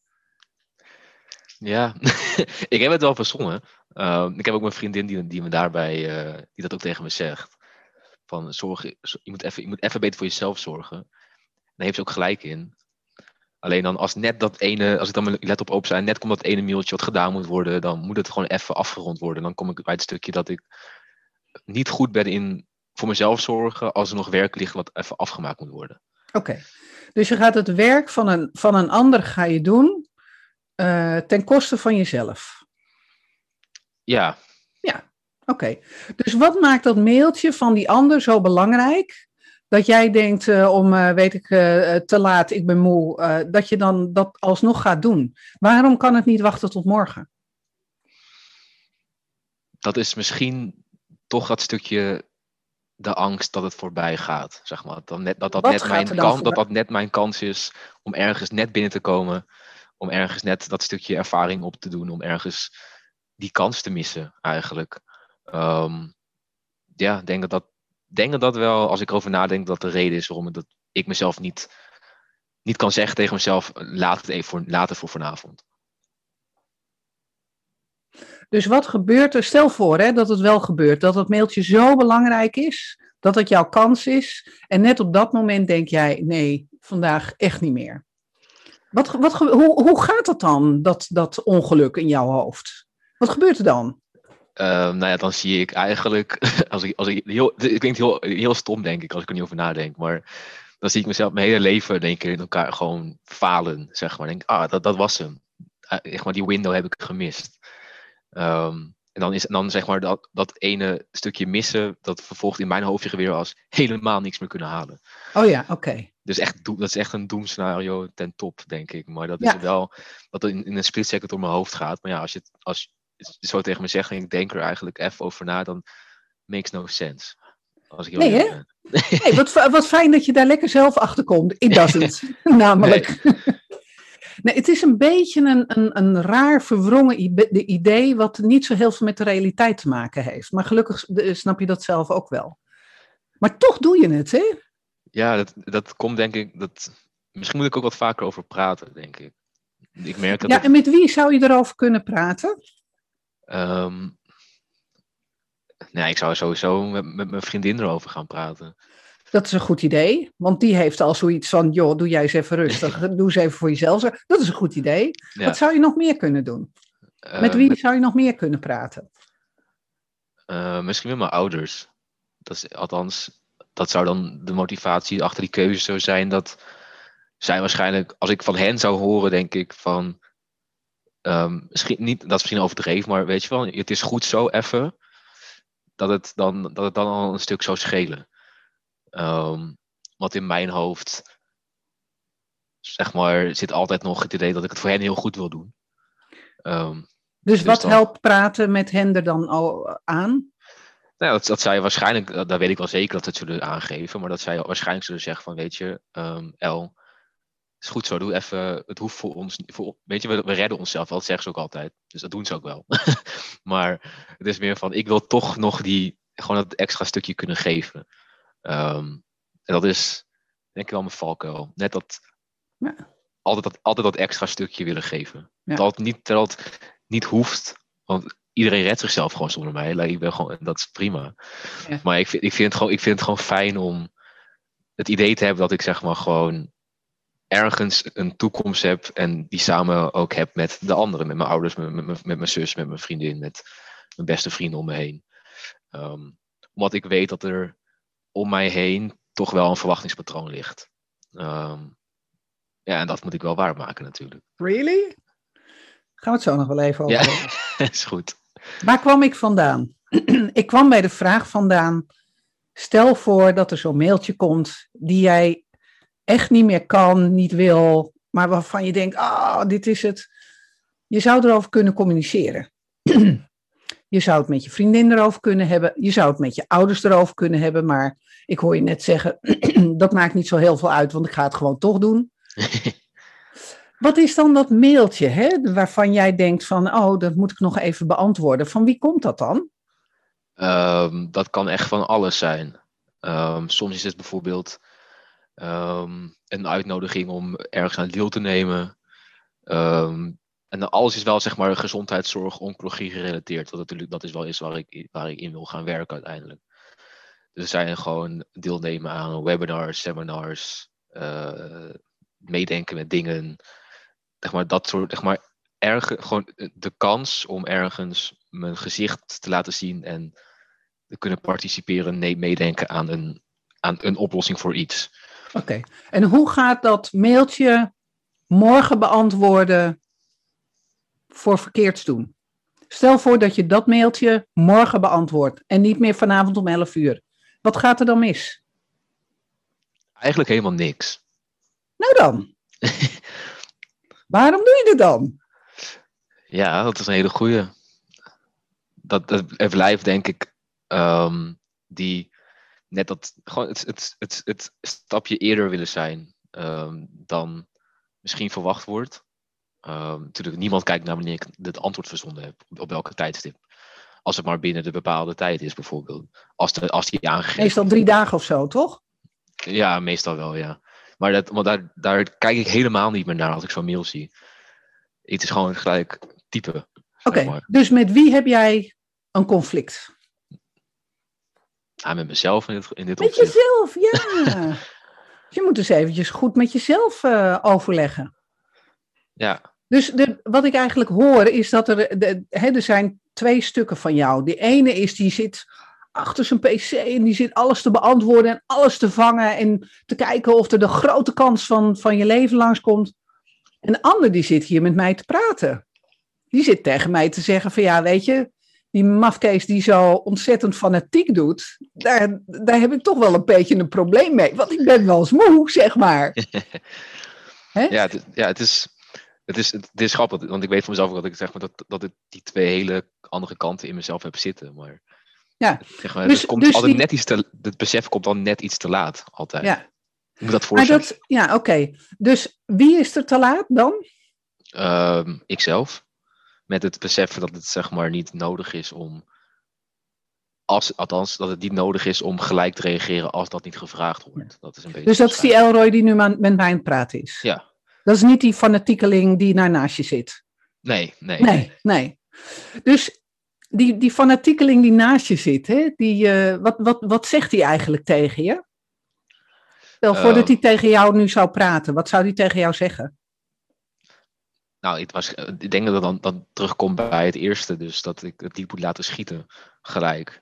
Ja, ik heb het wel verzonnen. Ehm, ik heb ook mijn vriendin die, die me daarbij, eh, die dat ook tegen me zegt. Van zorg, je, moet even, je moet even beter voor jezelf zorgen. Daar heeft ze ook gelijk in. Alleen dan als net dat ene, als ik dan mijn laptop open sta net komt dat ene mailtje wat gedaan moet worden, dan moet het gewoon even afgerond worden. Dan kom ik bij het stukje dat ik niet goed ben in voor mezelf zorgen als er nog werk ligt wat even afgemaakt moet worden. Oké, dus je gaat het werk van een, van een ander ga je doen uh, ten koste van jezelf. Ja. Oké. Dus wat maakt dat mailtje van die ander zo belangrijk? Dat jij denkt uh, om, uh, weet ik, te laat, ik ben moe, dat je dan dat alsnog gaat doen. Waarom kan het niet wachten tot morgen? Dat is misschien toch dat stukje de angst dat het voorbij gaat, zeg maar. Dat net, dat, dat, net mijn, kan, dat dat net mijn kans is om ergens net binnen te komen. Om ergens net dat stukje ervaring op te doen. Om ergens die kans te missen, eigenlijk. Um, ja, denk dat dat, denk dat wel, als ik erover nadenk, dat de reden is waarom dat ik mezelf niet, niet kan zeggen tegen mezelf, laat het even voor, later voor vanavond. Dus wat gebeurt er? Stel voor hè, dat het wel gebeurt, dat het mailtje zo belangrijk is, dat het jouw kans is. En net op dat moment denk jij, nee, vandaag echt niet meer. Wat, wat, hoe, hoe gaat dat dan, dat, dat ongeluk in jouw hoofd? Wat gebeurt er dan? Uh, nou ja, dan zie ik eigenlijk, als ik, als ik heel, het klinkt heel, heel stom denk ik, als ik er niet over nadenk, maar dan zie ik mezelf mijn hele leven denk ik in elkaar gewoon falen, zeg maar. Denk, ah, dat, dat was hem. Zeg maar, die window heb ik gemist. Um, en dan is dan zeg maar dat, dat ene stukje missen, dat vervolgt in mijn hoofdje weer als helemaal niks meer kunnen halen. Oh ja, oké. Dus echt, dat is echt een doemscenario ten top, denk ik. Maar dat is wel dat in, in een split second door mijn hoofd gaat. Maar ja, als je het als zo tegen me zegt en ik denk er eigenlijk even over na, dan makes no sense. Als ik nee, hè? Nee, wat, wat fijn dat je daar lekker zelf achter komt. It doesn't, namelijk. Nee, het is een beetje een, een, een raar verwrongen idee wat niet zo heel veel met de realiteit te maken heeft. Maar gelukkig snap je dat zelf ook wel. Maar toch doe je het, hè? Ja, dat, dat komt denk ik. Dat, misschien moet ik ook wat vaker over praten, denk ik. ik merk dat ja, en met wie zou je erover kunnen praten? Um, nee, ik zou sowieso met, met mijn vriendin erover gaan praten. Dat is een goed idee, want die heeft al zoiets van, joh, doe jij eens even rustig, doe eens even voor jezelf. Dat is een goed idee. Wat zou je nog meer kunnen doen? met wie zou je nog meer kunnen praten? Uh, misschien met mijn ouders. Dat is, althans, dat zou dan de motivatie achter die keuze zo zijn dat zij waarschijnlijk, als ik van hen zou horen, denk ik van, um, misschien niet, dat is misschien overdreven, maar weet je wel, het is goed zo even, dat het dan, dat het dan al een stuk zou schelen. Um, want in mijn hoofd, zeg maar, zit altijd nog het idee dat ik het voor hen heel goed wil doen. Um, dus, wat helpt praten met hen er dan al aan? Nou, dat, dat zij waarschijnlijk, dat, weet ik wel zeker dat ze het zullen aangeven, maar dat zij waarschijnlijk zullen zeggen van, weet je, um, El, is goed zo, doe even, het hoeft voor ons, voor, weet je, we, we redden onszelf wel, dat zeggen ze ook altijd. Dus dat doen ze ook wel. maar het is meer van, ik wil toch nog die, gewoon dat extra stukje kunnen geven. Um, en dat is denk ik wel mijn valkuil. Net dat, ja. altijd, dat altijd dat extra stukje willen geven. Ja. Dat, niet, dat het niet hoeft, want iedereen redt zichzelf gewoon zonder mij. ik ben gewoon, dat is prima. Ja. Maar ik vind, ik, vind het gewoon, ik vind het gewoon fijn om het idee te hebben dat ik zeg maar gewoon ergens een toekomst heb en die samen ook heb met de anderen, met mijn ouders, met, met, met mijn zus, met mijn vriendin, met mijn beste vrienden om me heen. Um, omdat ik weet dat er om mij heen toch wel een verwachtingspatroon ligt. Um, ja, en dat moet ik wel waarmaken natuurlijk. Really? Gaan we het zo nog wel even over Ja, is goed. Waar kwam ik vandaan? ik kwam bij de vraag vandaan, stel voor dat er zo'n mailtje komt die jij echt niet meer kan, niet wil, maar waarvan je denkt, ah, oh, dit is het. Je zou erover kunnen communiceren. Je zou het met je vriendin erover kunnen hebben. Je zou het met je ouders erover kunnen hebben. Maar ik hoor je net zeggen, dat maakt niet zo heel veel uit, want ik ga het gewoon toch doen. Wat is dan dat mailtje hè, waarvan jij denkt van, oh, dat moet ik nog even beantwoorden. Van wie komt dat dan? Ehm, dat kan echt van alles zijn. Ehm, soms is het bijvoorbeeld ehm, een uitnodiging om ergens aan deel te nemen. en alles is wel zeg maar gezondheidszorg, oncologie gerelateerd. Dat, natuurlijk, dat is wel iets waar ik, waar ik in wil gaan werken uiteindelijk. Dus er zijn gewoon deelnemen aan webinars, seminars, uh, meedenken met dingen. Zeg maar, dat soort, zeg maar, erg, gewoon de kans om ergens mijn gezicht te laten zien en te kunnen participeren, meedenken aan een, aan een oplossing voor iets. Oké, en hoe gaat dat mailtje morgen beantwoorden voor verkeerds doen? Stel voor dat je dat mailtje morgen beantwoordt en niet meer vanavond om 11 uur. Wat gaat er dan mis? Eigenlijk helemaal niks. Nou dan. Waarom doe je het dan? Ja, dat is een hele goeie. Dat, dat er blijft denk ik um, die net dat gewoon het, het, het, het stapje eerder willen zijn um, dan misschien verwacht wordt. Um, natuurlijk, niemand kijkt naar wanneer ik het antwoord verzonden heb, op welke tijdstip. Als het maar binnen de bepaalde tijd is, bijvoorbeeld. Als, de, als die aangegeven Meestal drie dagen of zo, toch? Ja, meestal wel, ja. Maar dat, want daar, daar kijk ik helemaal niet meer naar als ik zo'n mail zie. Het is gewoon gelijk type. Oké, dus met wie heb jij een conflict? Ah, met mezelf in dit, in dit met opzicht. jezelf, ja. je moet dus eventjes goed met jezelf uh, overleggen. Ja. Dus de, wat ik eigenlijk hoor is dat er, de, hè, er zijn twee stukken van jou. Die ene is die zit achter zijn pc en die zit alles te beantwoorden en alles te vangen en te kijken of er de grote kans van, van je leven langskomt. En de ander die zit hier met mij te praten. Die zit tegen mij te zeggen van ja, weet je, die mafkees die zo ontzettend fanatiek doet, daar, daar heb ik toch wel een beetje een probleem mee. Want ik ben wel eens moe, zeg maar. ja, het, ja, het is, het is, het is grappig, want ik weet van mezelf dat ik zeg maar dat, dat ik die twee hele andere kanten in mezelf heb zitten. Maar, ja. zeg maar, dus, het komt dus altijd net iets te, het besef komt dan net iets te laat, altijd. Ja. Ik moet dat voorstellen. Ja, oké. Dus wie is er te laat dan? Uh, ikzelf. Met het beseffen dat het zeg maar niet nodig is om. Als, althans, dat het niet nodig is om gelijk te reageren als dat niet gevraagd wordt. Dat is een beetje dus dat is die Elroy die nu met mij aan het praten is? Ja. Dat is niet die fanatiekeling die naar naast je zit? Nee, nee. Nee, nee. Dus die, die fanatiekeling die naast je zit, hè, die, uh, wat, wat, wat zegt hij eigenlijk tegen je? Stel voordat uh, hij tegen jou nu zou praten, wat zou hij tegen jou zeggen? Nou, ik, was, ik denk dat het dan, dan terugkomt bij het eerste, dus dat ik het niet moet laten schieten gelijk.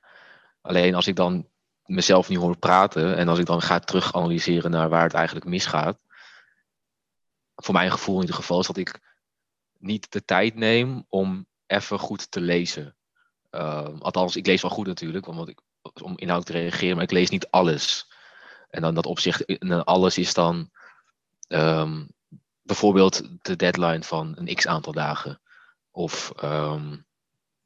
Alleen als ik dan mezelf niet hoor praten en als ik dan ga terug analyseren naar waar het eigenlijk misgaat, voor mijn gevoel in ieder geval, is dat ik niet de tijd neem om even goed te lezen. Uh, althans, ik lees wel goed natuurlijk, omdat ik, om inhoud te reageren, maar ik lees niet alles. En dan dat opzicht, alles is dan um, bijvoorbeeld de deadline van een x aantal dagen. Of um,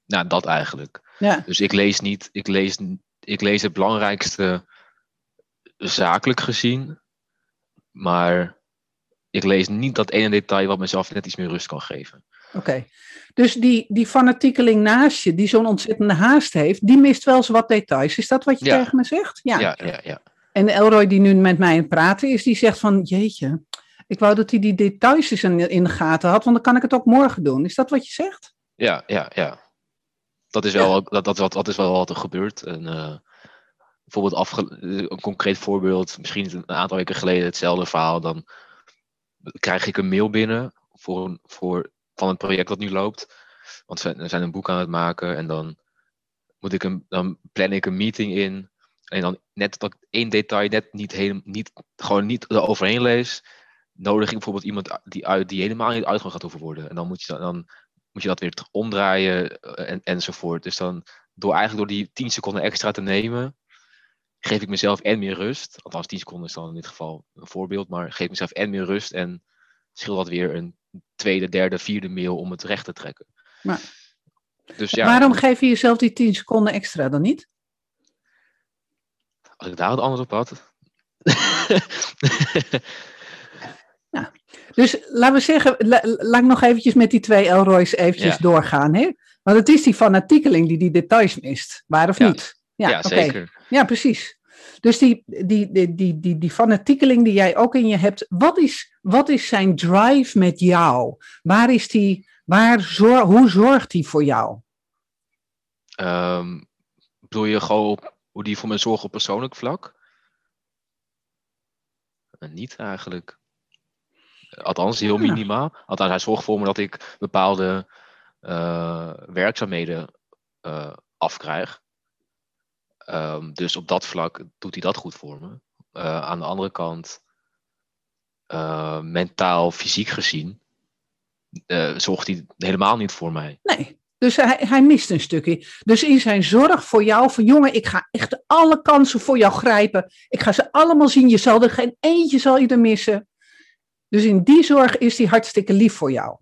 nou, dat eigenlijk. Ja. Dus ik lees niet, ik lees, ik lees het belangrijkste zakelijk gezien, maar ik lees niet dat ene detail wat mezelf net iets meer rust kan geven. Oké, okay. dus die, die fanatiekeling naast je, die zo'n ontzettende haast heeft, die mist wel eens wat details. Is dat wat je ja. tegen me zegt? Ja, ja, ja. ja. En Elroy die nu met mij aan het praten is, die zegt van, jeetje, ik wou dat hij die details eens in, de gaten had, want dan kan ik het ook morgen doen. Is dat wat je zegt? Ja, ja, ja. Dat is wel, dat, dat, dat, is wel wat er gebeurt. En, uh, bijvoorbeeld afge, een concreet voorbeeld, misschien een aantal weken geleden hetzelfde verhaal, dan krijg ik een mail binnen voor, een, voor, van een project dat nu loopt. Want we zijn een boek aan het maken en dan, moet ik een, dan plan ik een meeting in. En dan net dat ik één detail net niet, helemaal, niet, gewoon niet eroverheen lees, nodig ik bijvoorbeeld iemand die, uit, die helemaal niet uitgang gaat hoeven worden. En dan moet je, dan, moet je dat weer omdraaien en, enzovoort. Dus dan door eigenlijk door die 10 seconden extra te nemen, geef ik mezelf en meer rust. Althans, 10 seconden is dan in dit geval een voorbeeld, maar geef mezelf en meer rust en schil dat weer een tweede, derde, vierde mail om het recht te trekken. Maar, dus ja, waarom geef je jezelf die 10 seconden extra dan niet? Als ik daar wat anders op had. nou, dus laten we zeggen, la, laat ik nog eventjes met die twee Elroys eventjes ja. doorgaan. Hè? Want het is die fanatiekeling die die details mist, waar of Ja. niet? Ja, zeker. Ja, precies. Dus die, die, die, die, die, die fanatiekeling die jij ook in je hebt, wat is, wat is zijn drive met jou? Waar is die, waar zor, hoe zorgt die voor jou? Ehm, bedoel je gewoon op hoe die voor mij zorgt op persoonlijk vlak? Eh, niet eigenlijk. Althans, heel Ja. minimaal. Althans, hij zorgt voor me dat ik bepaalde eh, werkzaamheden eh, afkrijg. Ehm, dus op dat vlak doet hij dat goed voor me. Eh, aan de andere kant, mentaal, fysiek gezien, zorgt hij helemaal niet voor mij. Nee, dus hij, hij mist een stukje. Dus in zijn zorg voor jou, van jongen, ik ga echt alle kansen voor jou grijpen. Ik ga ze allemaal zien. Je zal er geen eentje zal je er missen. Dus in die zorg is hij hartstikke lief voor jou.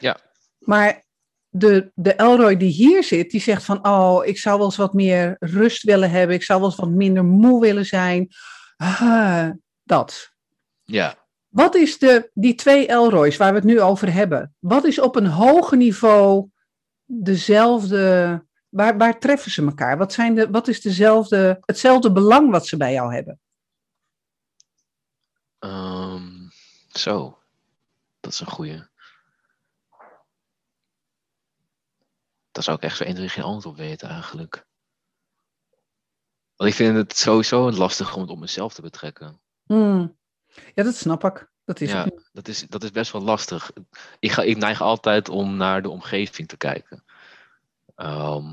Ja. Maar de, de Elroy die hier zit, die zegt van, oh, ik zou wel eens wat meer rust willen hebben. Ik zou wel eens wat minder moe willen zijn. Ah, dat. Ja, Wat is de, die twee Elroys waar we het nu over hebben? Wat is op een hoger niveau dezelfde. Waar, waar treffen ze elkaar? Wat, zijn de, wat is dezelfde, hetzelfde belang wat ze bij jou hebben? Ehm, zo, dat is een goeie. Daar zou ik echt zo 1, 2, geen antwoord op weten eigenlijk. Want ik vind het sowieso lastig om het op mezelf te betrekken. Hmm. Ja, dat snap ik. Dat is Ja, dat is, dat is best wel lastig. Ik, ga, ik neig altijd om naar de omgeving te kijken. Ehm,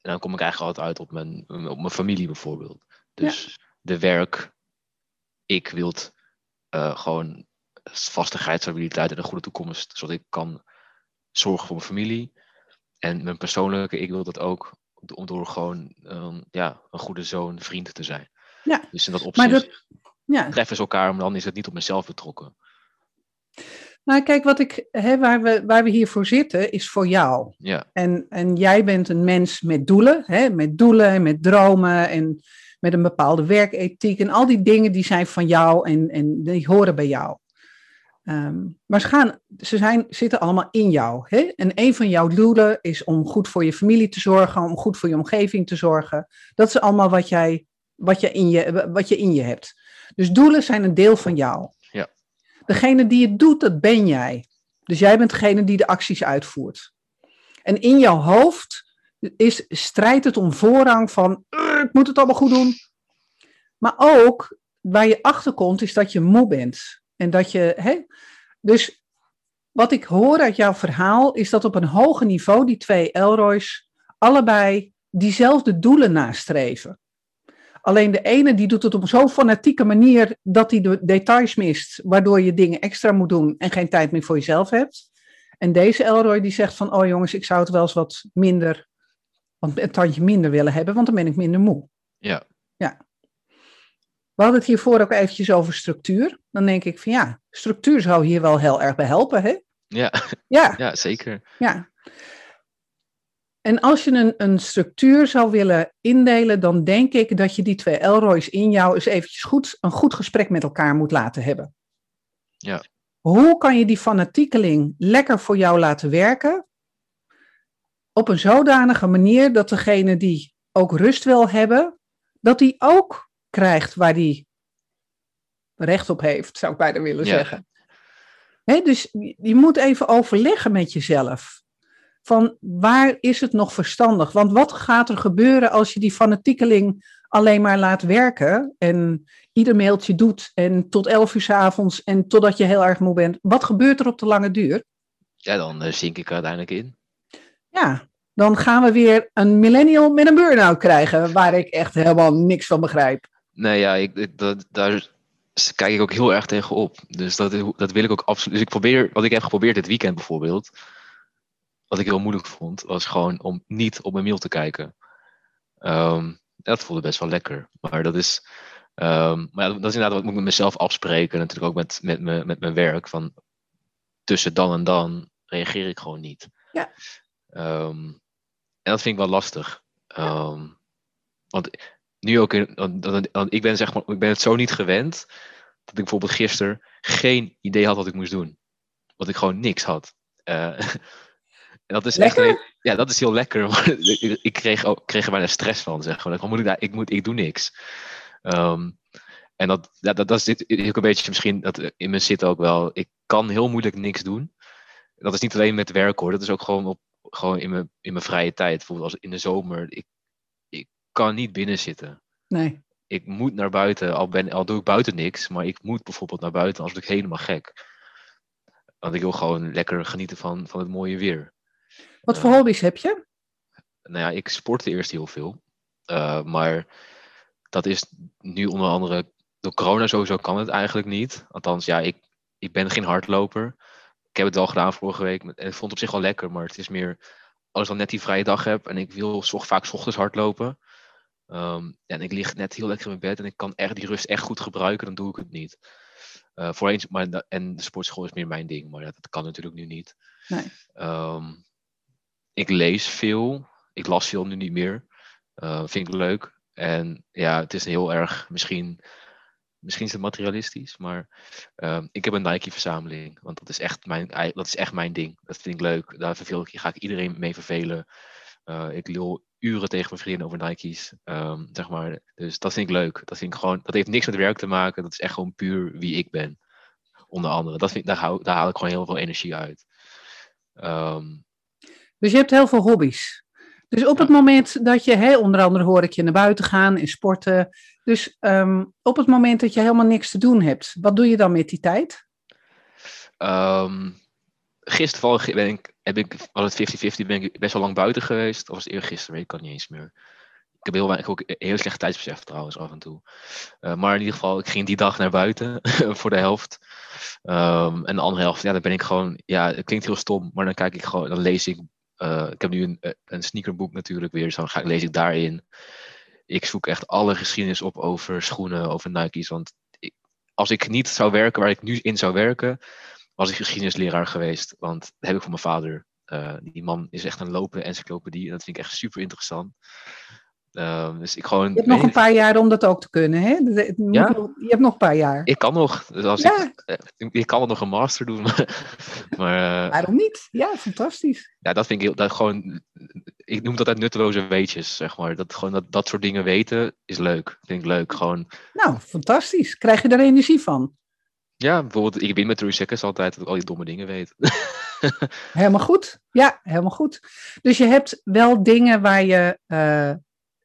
en dan kom ik eigenlijk altijd uit op mijn, op mijn familie bijvoorbeeld. Dus de werk, ik wil gewoon vastigheid, stabiliteit en een goede toekomst, zodat ik kan zorgen voor mijn familie. En mijn persoonlijke, ik wil dat ook om door gewoon ehm, ja, een goede zoon, vriend te zijn. Ja, Dus in dat maar opzicht dat- Ja, treffen ze elkaar, maar dan is het niet op mezelf betrokken. nou kijk, wat ik, hè, waar, we, waar we hiervoor zitten, is voor jou. Ja, En, en jij bent een mens met doelen, hè, met doelen en met dromen en met een bepaalde werkethiek. En al die dingen die zijn van jou en, en die horen bij jou. Ehm, maar ze, gaan, ze zijn, zitten allemaal in jou. Hè? En een van jouw doelen is om goed voor je familie te zorgen, om goed voor je omgeving te zorgen. Dat is allemaal wat, jij, wat, je, in je, wat je in je hebt. Dus doelen zijn een deel van jou. Ja. Degene die het doet, dat ben jij. Dus jij bent degene die de acties uitvoert. En in jouw hoofd is, strijdt het om voorrang van, "Ugh, ik moet het allemaal goed doen. Maar ook waar je achter komt, is dat je moe bent. En dat je, hè? Dus wat ik hoor uit jouw verhaal, is dat op een hoger niveau die twee Elroys allebei diezelfde doelen nastreven. Alleen de ene die doet het op zo'n fanatieke manier dat hij de details mist, waardoor je dingen extra moet doen en geen tijd meer voor jezelf hebt. En deze Elroy die zegt van, oh jongens, ik zou het wel eens wat minder, want een tandje minder willen hebben, want dan ben ik minder moe. ja, We hadden het hiervoor ook eventjes over structuur. Dan denk ik van ja, structuur zou hier wel heel erg bij helpen, hè? ja, Ja, ja zeker. ja. En als je een, een structuur zou willen indelen, dan denk ik dat je die twee Elroys in jou eens eventjes goed, een goed gesprek met elkaar moet laten hebben. Ja. Hoe kan je die fanatiekeling lekker voor jou laten werken? Op een zodanige manier dat degene die ook rust wil hebben, dat die ook krijgt waar die recht op heeft, zou ik bijna willen Ja. zeggen. Dus je je moet even overleggen met jezelf. Van waar is het nog verstandig? Want wat gaat er gebeuren als je die fanatiekeling alleen maar laat werken en ieder mailtje doet en tot elf uur 's avonds en totdat je heel erg moe bent? Wat gebeurt er op de lange duur? Ja, dan eh, zink ik er uiteindelijk in. Ja, dan gaan we weer een millennial met een burn-out krijgen, waar ik echt helemaal niks van begrijp. Nee, ja, ik, ik- dat, daar kijk ik ook heel erg tegen op. Dus dat, dat wil ik ook absoluut. Dus ik probeer, wat ik heb geprobeerd dit weekend bijvoorbeeld, wat ik heel moeilijk vond, was gewoon om niet op mijn mail te kijken. Ehm, dat voelde best wel lekker. Maar dat is, ehm, maar ja, dat is inderdaad wat ik moet met mezelf afspreken. Natuurlijk ook met, met, me, met mijn werk. Van tussen dan en dan reageer ik gewoon niet. Ja. Ehm, en dat vind ik wel lastig. Ehm, want nu ook, in, want- want- want ik ben zeg maar, ik ben het zo niet gewend dat ik bijvoorbeeld gisteren geen idee had wat ik moest doen. Want ik gewoon niks had. Eh, dat is Lekker? echt, ja, dat is heel lekker. Maar ik, ik kreeg, ook, kreeg er bijna stress van, zeg maar. Wat moet ik daar? Ik, moet, ik doe niks. Ehm, en dat, ja, dat, dat zit ook een beetje misschien, dat in me zit ook wel. Ik kan heel moeilijk niks doen. Dat is niet alleen met werk hoor. Dat is ook gewoon, op, gewoon in, mijn, in mijn vrije tijd. Bijvoorbeeld als in de zomer. Ik, ik kan niet binnen zitten. Nee. Ik moet naar buiten, al, ben, al doe ik buiten niks. Maar ik moet bijvoorbeeld naar buiten, anders word ik helemaal gek. Want ik wil gewoon lekker genieten van, van het mooie weer. Wat voor hobby's heb je? nou ja, ik sportte eerst heel veel. Uh, maar dat is nu onder andere door corona sowieso kan het eigenlijk niet. Althans, ja, ik, ik ben geen hardloper. Ik heb het wel gedaan vorige week. En ik vond het op zich wel lekker, maar het is meer als ik dan net die vrije dag heb en ik wil zo vaak 's ochtends hardlopen. Um, en ik lig net heel lekker in mijn bed en ik kan echt die rust echt goed gebruiken, dan doe ik het niet. Uh, voor eens, maar, en de sportschool is meer mijn ding, maar dat, dat kan natuurlijk nu niet. Nee. Um, ik lees veel. Ik las veel nu niet meer. Uh, vind ik leuk. En ja, het is heel erg, misschien, misschien is het materialistisch, maar uh, ik heb een Nike-verzameling. Want dat is, echt mijn, dat is echt mijn ding. Dat vind ik leuk. Daar verveel ik, ga ik iedereen mee vervelen. Uh, ik lul uren tegen mijn vrienden over Nike's. Um, zeg maar. Dus dat vind ik leuk. Dat, vind ik gewoon, dat heeft niks met werk te maken. Dat is echt gewoon puur wie ik ben. Onder andere. Dat vind, daar, hou, daar haal ik gewoon heel veel energie uit. Um, dus je hebt heel veel hobby's. Dus op het moment dat je, onder andere hoor ik je naar buiten gaan en sporten. Dus um, op het moment dat je helemaal niks te doen hebt, wat doe je dan met die tijd? Um, gisteren ben ik, heb ik, was het 50-50, ben ik best wel lang buiten geweest. Of was het eergisteren, weet ik kan niet eens meer. Ik heb heel weinig, ook heel slecht tijdsbesef trouwens af en toe. Uh, maar in ieder geval, ik ging die dag naar buiten voor de helft. Um, en de andere helft, ja, dan ben ik gewoon, ja, het klinkt heel stom, maar dan kijk ik gewoon, dan lees ik uh, ik heb nu een, een sneakerboek natuurlijk weer, dus dan ga, lees ik daarin. Ik zoek echt alle geschiedenis op over schoenen, over Nike's. Want ik, als ik niet zou werken waar ik nu in zou werken, was ik geschiedenisleraar geweest. Want dat heb ik van mijn vader. Uh, die man is echt een lopende encyclopedie en dat vind ik echt super interessant. Uh, dus ik gewoon, je hebt nog een paar jaar om dat ook te kunnen, hè? Ja? Je hebt nog een paar jaar. Ik kan nog. Dus als Ja. ik, ik kan wel nog een master doen. Maar, maar uh, Waarom niet? Ja, fantastisch. ja, dat vind ik heel, dat gewoon, ik noem dat uit nutteloze weetjes, zeg maar. Dat, gewoon dat, dat soort dingen weten is leuk. Vind ik leuk. Gewoon, Nou, fantastisch. Krijg je daar energie van? ja, bijvoorbeeld, ik win met Seconds altijd, dat ik al die domme dingen weet. Helemaal goed. Ja, helemaal goed. Dus je hebt wel dingen waar je, eh,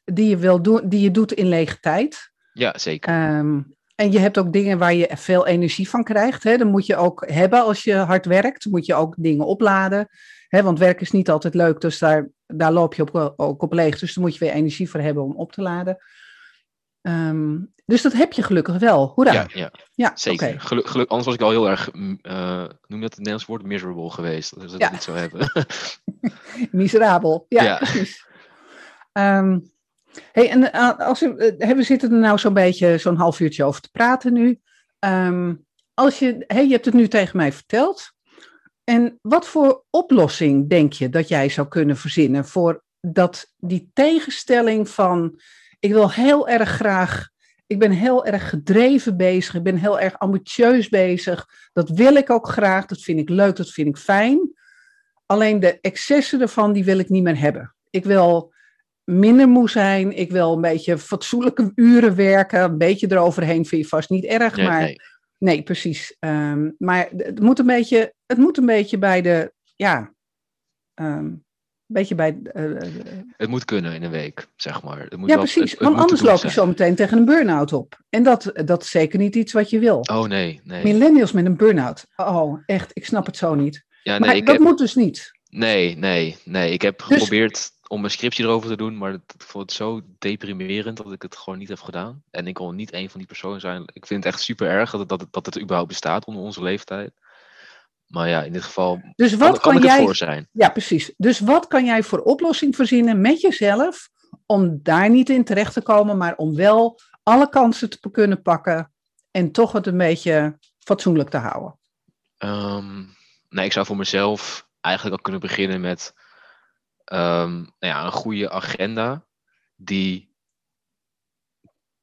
die, je wil doen, die je doet in lege tijd. ja, zeker. Ehm, en je hebt ook dingen waar je veel energie van krijgt. Hè? Dat moet je ook hebben als je hard werkt. Moet je ook dingen opladen. Hè? Want werk is niet altijd leuk, dus daar, daar loop je op, ook op leeg. Dus daar moet je weer energie voor hebben om op te laden. Ehm, dus dat heb je gelukkig wel. Hoera. ja, ja, Ja, zeker. Geluk, geluk, anders was ik al heel erg, mm, eh, noem je dat het Nederlands woord, miserable geweest. Dat ik Ja. dat niet zou hebben. Miserabel. Ja, Ja. precies. Ehm, hey, en eh, als we, eh, we zitten er nou zo'n beetje zo'n half uurtje over te praten nu. Ehm, als je, hey, je hebt het nu tegen mij verteld. En wat voor oplossing denk je dat jij zou kunnen verzinnen voor dat, die tegenstelling van ik wil heel erg graag, ik ben heel erg gedreven bezig, ik ben heel erg ambitieus bezig. Dat wil ik ook graag, dat vind ik leuk, dat vind ik fijn. Alleen de excessen ervan, die wil ik niet meer hebben. Ik wil minder moe zijn, ik wil een beetje fatsoenlijke uren werken, een beetje eroverheen vind je vast niet erg, Nee, maar nee. Nee, precies. Ehm, maar het moet, een beetje, het moet een beetje bij de, ja, ehm, een beetje bij, eh, eh, Het moet kunnen in een week, zeg maar. Het moet ja wel- precies. het- het Want anders loop je zo meteen tegen een burn-out op. En dat, dat is zeker niet iets wat je wil. Oh nee, nee. Millennials met een burn-out. Oh, echt, ik snap het zo niet. Ja, Maar nee, ik dat heb, moet dus niet. nee, nee, nee. Ik heb Dus- geprobeerd om een scriptje erover te doen, maar het, ik vond het zo deprimerend dat ik het gewoon niet heb gedaan. En ik wil niet een van die personen zijn. Ik vind het echt super erg dat dat dat het überhaupt bestaat onder onze leeftijd. Maar ja, in dit geval Dus wat kan jij voor zijn. Ja, precies. Dus wat kan jij voor oplossing verzinnen met jezelf om daar niet in terecht te komen, maar om wel alle kansen te kunnen pakken en toch het een beetje fatsoenlijk te houden? Nee, ik zou voor mezelf eigenlijk al kunnen beginnen met ehm, nou ja, een goede agenda die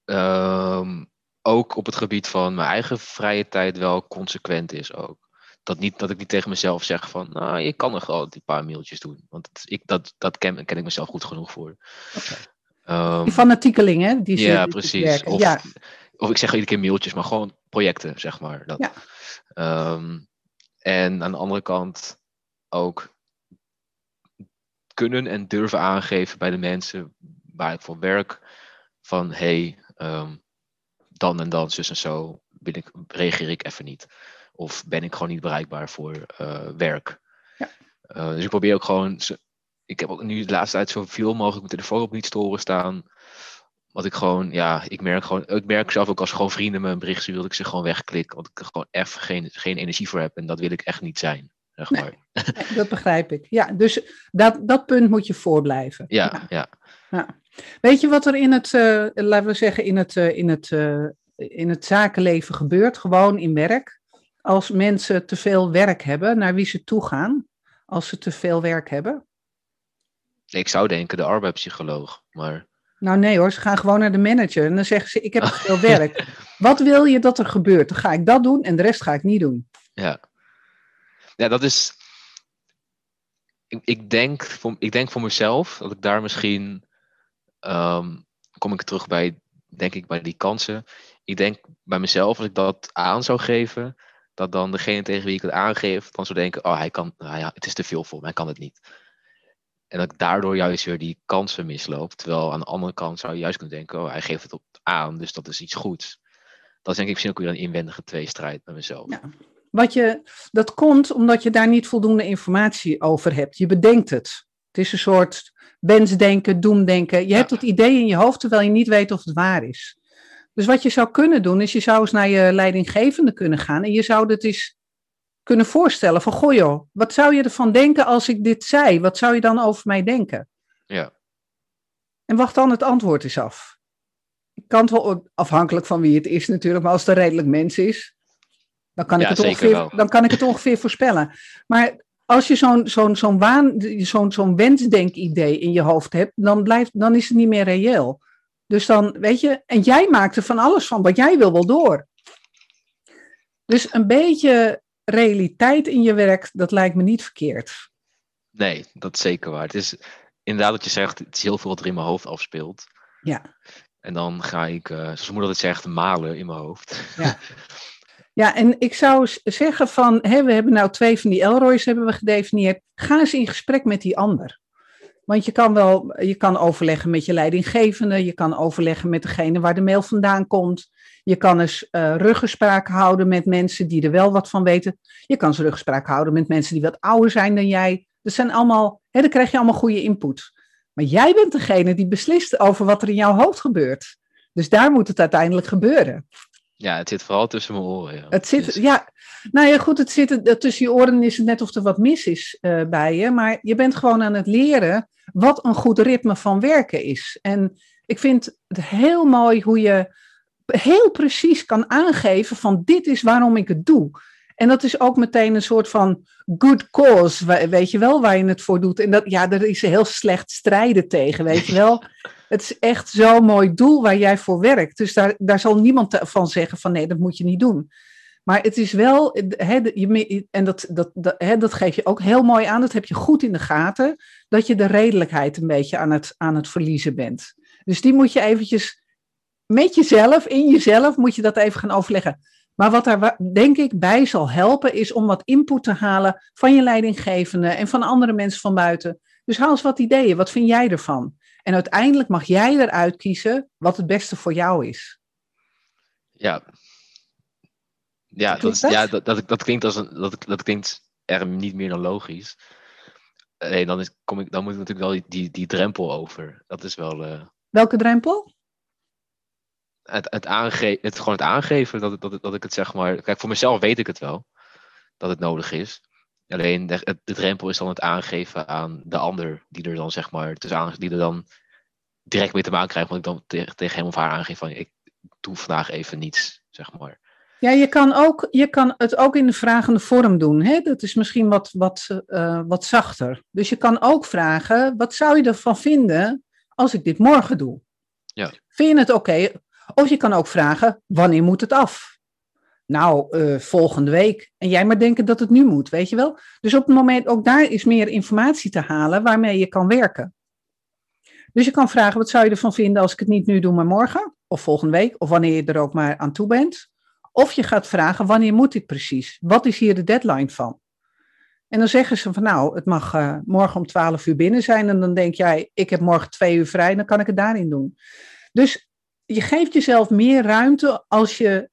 ehm, ook op het gebied van mijn eigen vrije tijd wel consequent is ook. Dat, niet, dat ik niet tegen mezelf zeg van, nou, je kan nog wel die paar mailtjes doen. Want ik, dat, dat ken, ken ik mezelf goed genoeg voor. Okay. Um, die fanatiekeling, hè? Die ja, precies. Of, ja. of ik zeg iedere keer mailtjes, maar gewoon projecten, zeg maar. Dat. Ja. Um, en aan de andere kant ook kunnen en durven aangeven bij de mensen waar ik voor werk. Van hey, um, dan en dan, zus en zo, ben ik, reageer ik even niet. Of ben ik gewoon niet bereikbaar voor uh, werk. Ja. Uh, dus ik probeer ook gewoon. Ik heb ook nu de laatste tijd zoveel mogelijk mijn telefoon op niet storen staan. Want ik gewoon, ja, ik merk gewoon, ik merk zelf ook als gewoon vrienden me een bericht sturen, dat ik ze gewoon wegklik. Want ik er gewoon even geen, geen energie voor heb en dat wil ik echt niet zijn. Zeg maar. Nee, dat begrijp ik. Ja, dus dat, dat punt moet je voorblijven. Ja, ja. ja. Weet je wat er in het, uh, laten we zeggen, in het, uh, in, het, uh, in het zakenleven gebeurt, gewoon in werk? Als mensen te veel werk hebben, naar wie ze toe gaan, als ze te veel werk hebben? Ik zou denken de arbeidspsycholoog, maar... Nou nee hoor, ze gaan gewoon naar de manager en dan zeggen ze, ik heb te veel werk. Wat wil je dat er gebeurt? Dan ga ik dat doen en de rest ga ik niet doen. Ja, ja dat is... Ik, ik, denk, voor, ik denk voor mezelf dat ik daar misschien... Um, kom ik terug bij, denk ik, bij die kansen. Ik denk bij mezelf, als ik dat aan zou geven, dat dan degene tegen wie ik het aangeef, dan zou denken, oh hij kan, nou ja, het is te veel voor hem, hij kan het niet. En dat ik daardoor juist weer die kansen misloop. Terwijl aan de andere kant zou je juist kunnen denken, oh, hij geeft het op aan, dus dat is iets goeds. Dat is denk ik misschien ook weer een inwendige tweestrijd met mezelf. Ja. Wat je, dat komt omdat je daar niet voldoende informatie over hebt. Je bedenkt het. Het is een soort wensdenken, doemdenken. Je hebt het idee in je hoofd terwijl je niet weet of het waar is. Dus wat je zou kunnen doen, is je zou eens naar je leidinggevende kunnen gaan en je zou dit eens kunnen voorstellen van, goh joh, wat zou je ervan denken als ik dit zei? Wat zou je dan over mij denken? Ja. En wacht dan het antwoord eens af. Ik kan het wel afhankelijk van wie het is natuurlijk, maar als het een redelijk mens is, dan kan ik, het, ongeveer, dan kan ik het ongeveer voorspellen. Maar als je zo'n zo'n zo'n waan, zo'n zo'n wensdenkidee in je hoofd hebt, dan, blijft, dan is het niet meer reëel. Dus dan, weet je, en jij maakt er van alles van, wat jij wil wel door. Dus een beetje realiteit in je werk, dat lijkt me niet verkeerd. Nee, dat is zeker waar. Het is inderdaad wat je zegt, het is heel veel wat er in mijn hoofd afspeelt. Ja. En dan ga ik, uh, zoals moeder het zegt, malen in mijn hoofd. Ja. Ja, en ik zou zeggen van, we hebben nou twee van die Elroys hebben we gedefinieerd. Ga eens in gesprek met die ander. Want je kan wel, je kan overleggen met je leidinggevende, je kan overleggen met degene waar de mail vandaan komt. Je kan eens uh, ruggespraak houden met mensen die er wel wat van weten. Je kan eens ruggespraak houden met mensen die wat ouder zijn dan jij. Dat zijn allemaal, hè, dan krijg je allemaal goede input. Maar jij bent degene die beslist over wat er in jouw hoofd gebeurt. Dus daar moet het uiteindelijk gebeuren. Ja, het zit vooral tussen mijn oren. Ja. Het zit, ja, nou ja, goed, het zit tussen je oren is het net of er wat mis is uh, bij je. Maar je bent gewoon aan het leren wat een goed ritme van werken is. En ik vind het heel mooi hoe je heel precies kan aangeven van dit is waarom ik het doe. En dat is ook meteen een soort van good cause, weet je wel, waar je het voor doet. En dat, ja, er is heel slecht strijden tegen, weet je wel. Het is echt zo'n mooi doel waar jij voor werkt. Dus daar, daar zal niemand van zeggen van nee, dat moet je niet doen. Maar het is wel, je, en dat, dat, dat, dat geef je ook heel mooi aan, dat heb je goed in de gaten, dat je de redelijkheid een beetje aan het, aan het verliezen bent. Dus die moet je eventjes met jezelf, in jezelf, moet je dat even gaan overleggen. Maar wat daar denk ik bij zal helpen, is om wat input te halen van je leidinggevende en van andere mensen van buiten. Dus haal eens wat ideeën, wat vind jij ervan? En uiteindelijk mag jij eruit kiezen wat het beste voor jou is. Ja, ja, dat, ja dat, dat, dat, klinkt als een, dat, dat klinkt er niet meer dan logisch. Nee, dan, is, kom ik, dan moet ik natuurlijk wel die, die, drempel over. Dat is wel. Uh, Welke drempel? Het, het, aange het, gewoon het aangeven dat, dat, dat ik het zeg maar. Kijk, voor mezelf weet ik het wel dat het nodig is. Alleen de, de drempel is dan het aangeven aan de ander die er dan zeg maar. Dus die er dan direct mee te maken krijgt. Want ik dan tegen, tegen hem of haar aangeef van ik doe vandaag even niets, zeg maar. Ja, je kan, ook, je kan het ook in de vragende vorm doen. Hè? Dat is misschien wat, wat, uh, wat zachter. Dus je kan ook vragen, wat zou je ervan vinden als ik dit morgen doe? Ja. Vind je het oké? Of je kan ook vragen, wanneer moet het af? nou, uh, volgende week. En jij maar denken dat het nu moet, weet je wel? Dus op het moment, ook daar is meer informatie te halen waarmee je kan werken. Dus je kan vragen, wat zou je ervan vinden als ik het niet nu doe, maar morgen? Of volgende week? Of wanneer je er ook maar aan toe bent? Of je gaat vragen, wanneer moet dit precies? Wat is hier de deadline van? En dan zeggen ze van, nou, het mag uh, morgen om 12 uur binnen zijn. En dan denk jij, ik heb morgen twee uur vrij, dan kan ik het daarin doen. Dus je geeft jezelf meer ruimte als je,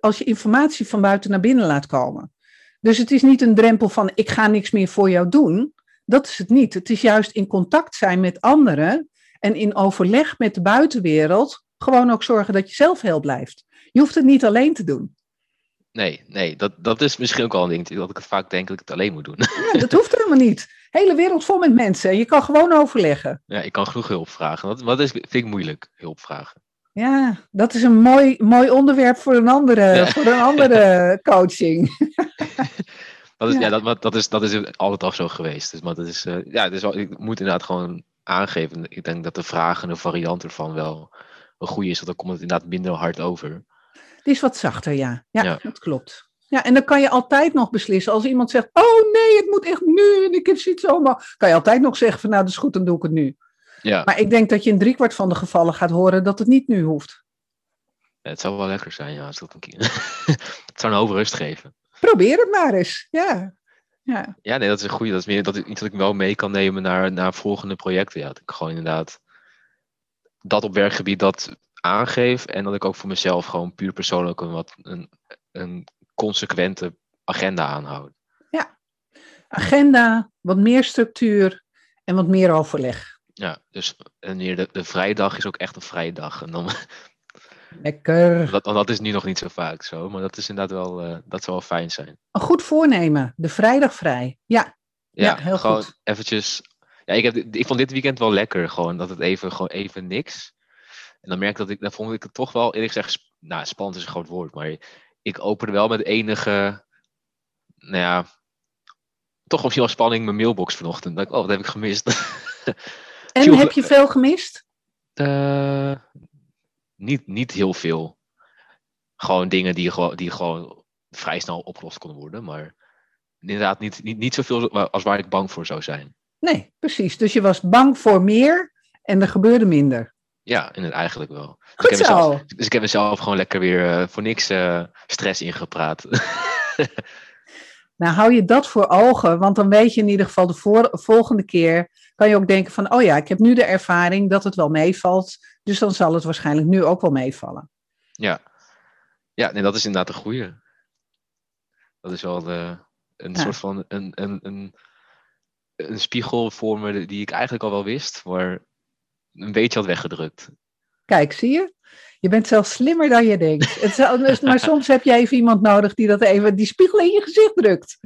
als je informatie van buiten naar binnen laat komen. Dus het is niet een drempel van, ik ga niks meer voor jou doen. Dat is het niet. Het is juist in contact zijn met anderen en in overleg met de buitenwereld gewoon ook zorgen dat je zelf heel blijft. Je hoeft het niet alleen te doen. Nee, nee, dat, dat is misschien ook al een ding dat ik het vaak denk dat ik het alleen moet doen. Ja, dat hoeft helemaal niet. Hele wereld vol met mensen. Je kan gewoon overleggen. Ja, ik kan genoeg hulp vragen. Wat, wat is, vind ik moeilijk, hulp vragen. Ja, dat is een mooi, mooi onderwerp voor een andere, voor een andere coaching. dat, is, ja. dat, dat, is, dat is altijd al zo geweest. Dus, maar dat is, uh, ja, dus ik moet inderdaad gewoon aangeven. Ik denk dat de vraag en de variant ervan wel een goede is. Want dan komt het inderdaad minder hard over. Het is wat zachter, ja. ja. Ja, dat klopt. Ja, en dan kan je altijd nog beslissen. Als iemand zegt, oh nee, het moet echt nu en ik heb zoiets allemaal. Kan je altijd nog zeggen van, nou dat is goed, dan doe ik het nu. Ja. Maar ik denk dat je in driekwart van de gevallen gaat horen dat het niet nu hoeft. Het zou wel lekker zijn, ja, als dat een keer. het zou een hoop rust geven. Probeer het maar eens, ja. Ja, ja nee, dat is een goede. Dat is meer dat iets dat ik wel mee kan nemen naar, naar volgende projecten. Ja, dat ik gewoon inderdaad dat op werkgebied dat aangeef. En dat ik ook voor mezelf gewoon puur persoonlijk een, wat, een, een consequente agenda aanhoud. Ja, agenda, wat meer structuur en wat meer overleg. Ja, dus en hier de, de vrijdag is ook echt een vrije dag. En dan, Lekker. Dat, dat is nu nog niet zo vaak zo, maar dat is inderdaad wel, uh, dat zou wel fijn zijn. Een goed voornemen, de vrijdag vrij. Ja, ja, ja heel gewoon goed. eventjes. Ja, ik, heb, ik vond dit weekend wel lekker, gewoon dat het even, gewoon even niks. En dan merk ik dat ik, dan vond ik het toch wel, eerlijk gezegd, nou, spannend is een groot woord, maar ik opende wel met enige, nou ja, toch misschien wel spanning mijn mailbox vanochtend. Dat ik, oh, wat heb ik gemist? en heb je veel gemist? Uh, niet, niet heel veel. Gewoon dingen die, gewoon, die gewoon vrij snel opgelost konden worden, maar inderdaad niet, niet, niet zoveel als waar ik bang voor zou zijn. Nee, precies. Dus je was bang voor meer en er gebeurde minder. Ja, in het eigenlijk wel. Dus Goed ik heb zo. Mezelf, dus ik heb mezelf gewoon lekker weer uh, voor niks uh, stress ingepraat. nou, hou je dat voor ogen, want dan weet je in ieder geval de voor, volgende keer kan je ook denken van, oh ja, ik heb nu de ervaring dat het wel meevalt, dus dan zal het waarschijnlijk nu ook wel meevallen. Ja, ja nee, dat is inderdaad een goede. Dat is wel de, een ja. soort van een, een, een, een spiegel voor me die ik eigenlijk al wel wist, maar een beetje had weggedrukt. Kijk, zie je? Je bent zelfs slimmer dan je denkt. Het, maar soms heb je even iemand nodig die dat even, die spiegel in je gezicht drukt.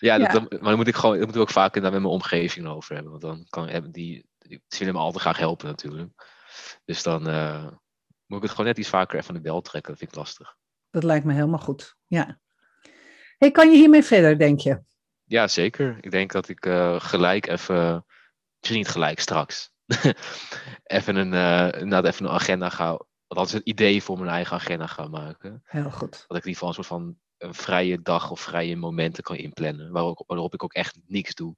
Ja, dat, maar dan moet ik gewoon, dat moet ik ook vaak daar met mijn omgeving over hebben. Want dan kan hebben die, die willen me altijd graag helpen natuurlijk. Dus dan uh, moet ik het gewoon net iets vaker even aan de bel trekken. Dat vind ik lastig. Dat lijkt me helemaal goed. Ja. Hey, kan je hiermee verder, denk je? Ja, zeker. Ik denk dat ik uh, gelijk even, misschien niet gelijk straks, even een, uh, even een agenda ga, althans een idee voor mijn eigen agenda gaan maken. Heel goed. Dat ik in ieder geval een soort van een vrije dag of vrije momenten kan inplannen, waarop, waarop ik ook echt niks doe.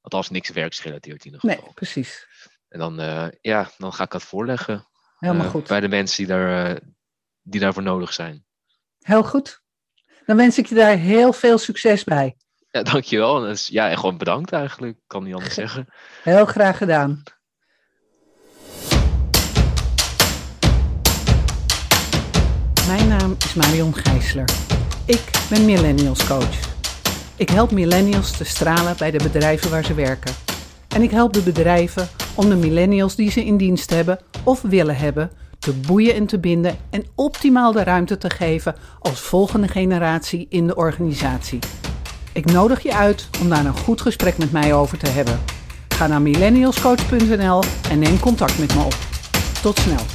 Althans niks werksgerelateerd in ieder geval. Nee, precies. En dan, uh, ja, dan ga ik dat voorleggen. Helemaal uh, goed. Bij de mensen die, daar, die daarvoor nodig zijn. Heel goed. Dan wens ik je daar heel veel succes bij. Ja, dankjewel. Ja, en gewoon bedankt eigenlijk. Ik kan niet anders zeggen. Heel graag gedaan. Mijn naam is Marion Gijsler. Ik ben Millennials Coach. Ik help millennials te stralen bij de bedrijven waar ze werken. En ik help de bedrijven om de millennials die ze in dienst hebben of willen hebben te boeien en te binden en optimaal de ruimte te geven als volgende generatie in de organisatie. Ik nodig je uit om daar een goed gesprek met mij over te hebben. Ga naar millennialscoach.nl en neem contact met me op. Tot snel.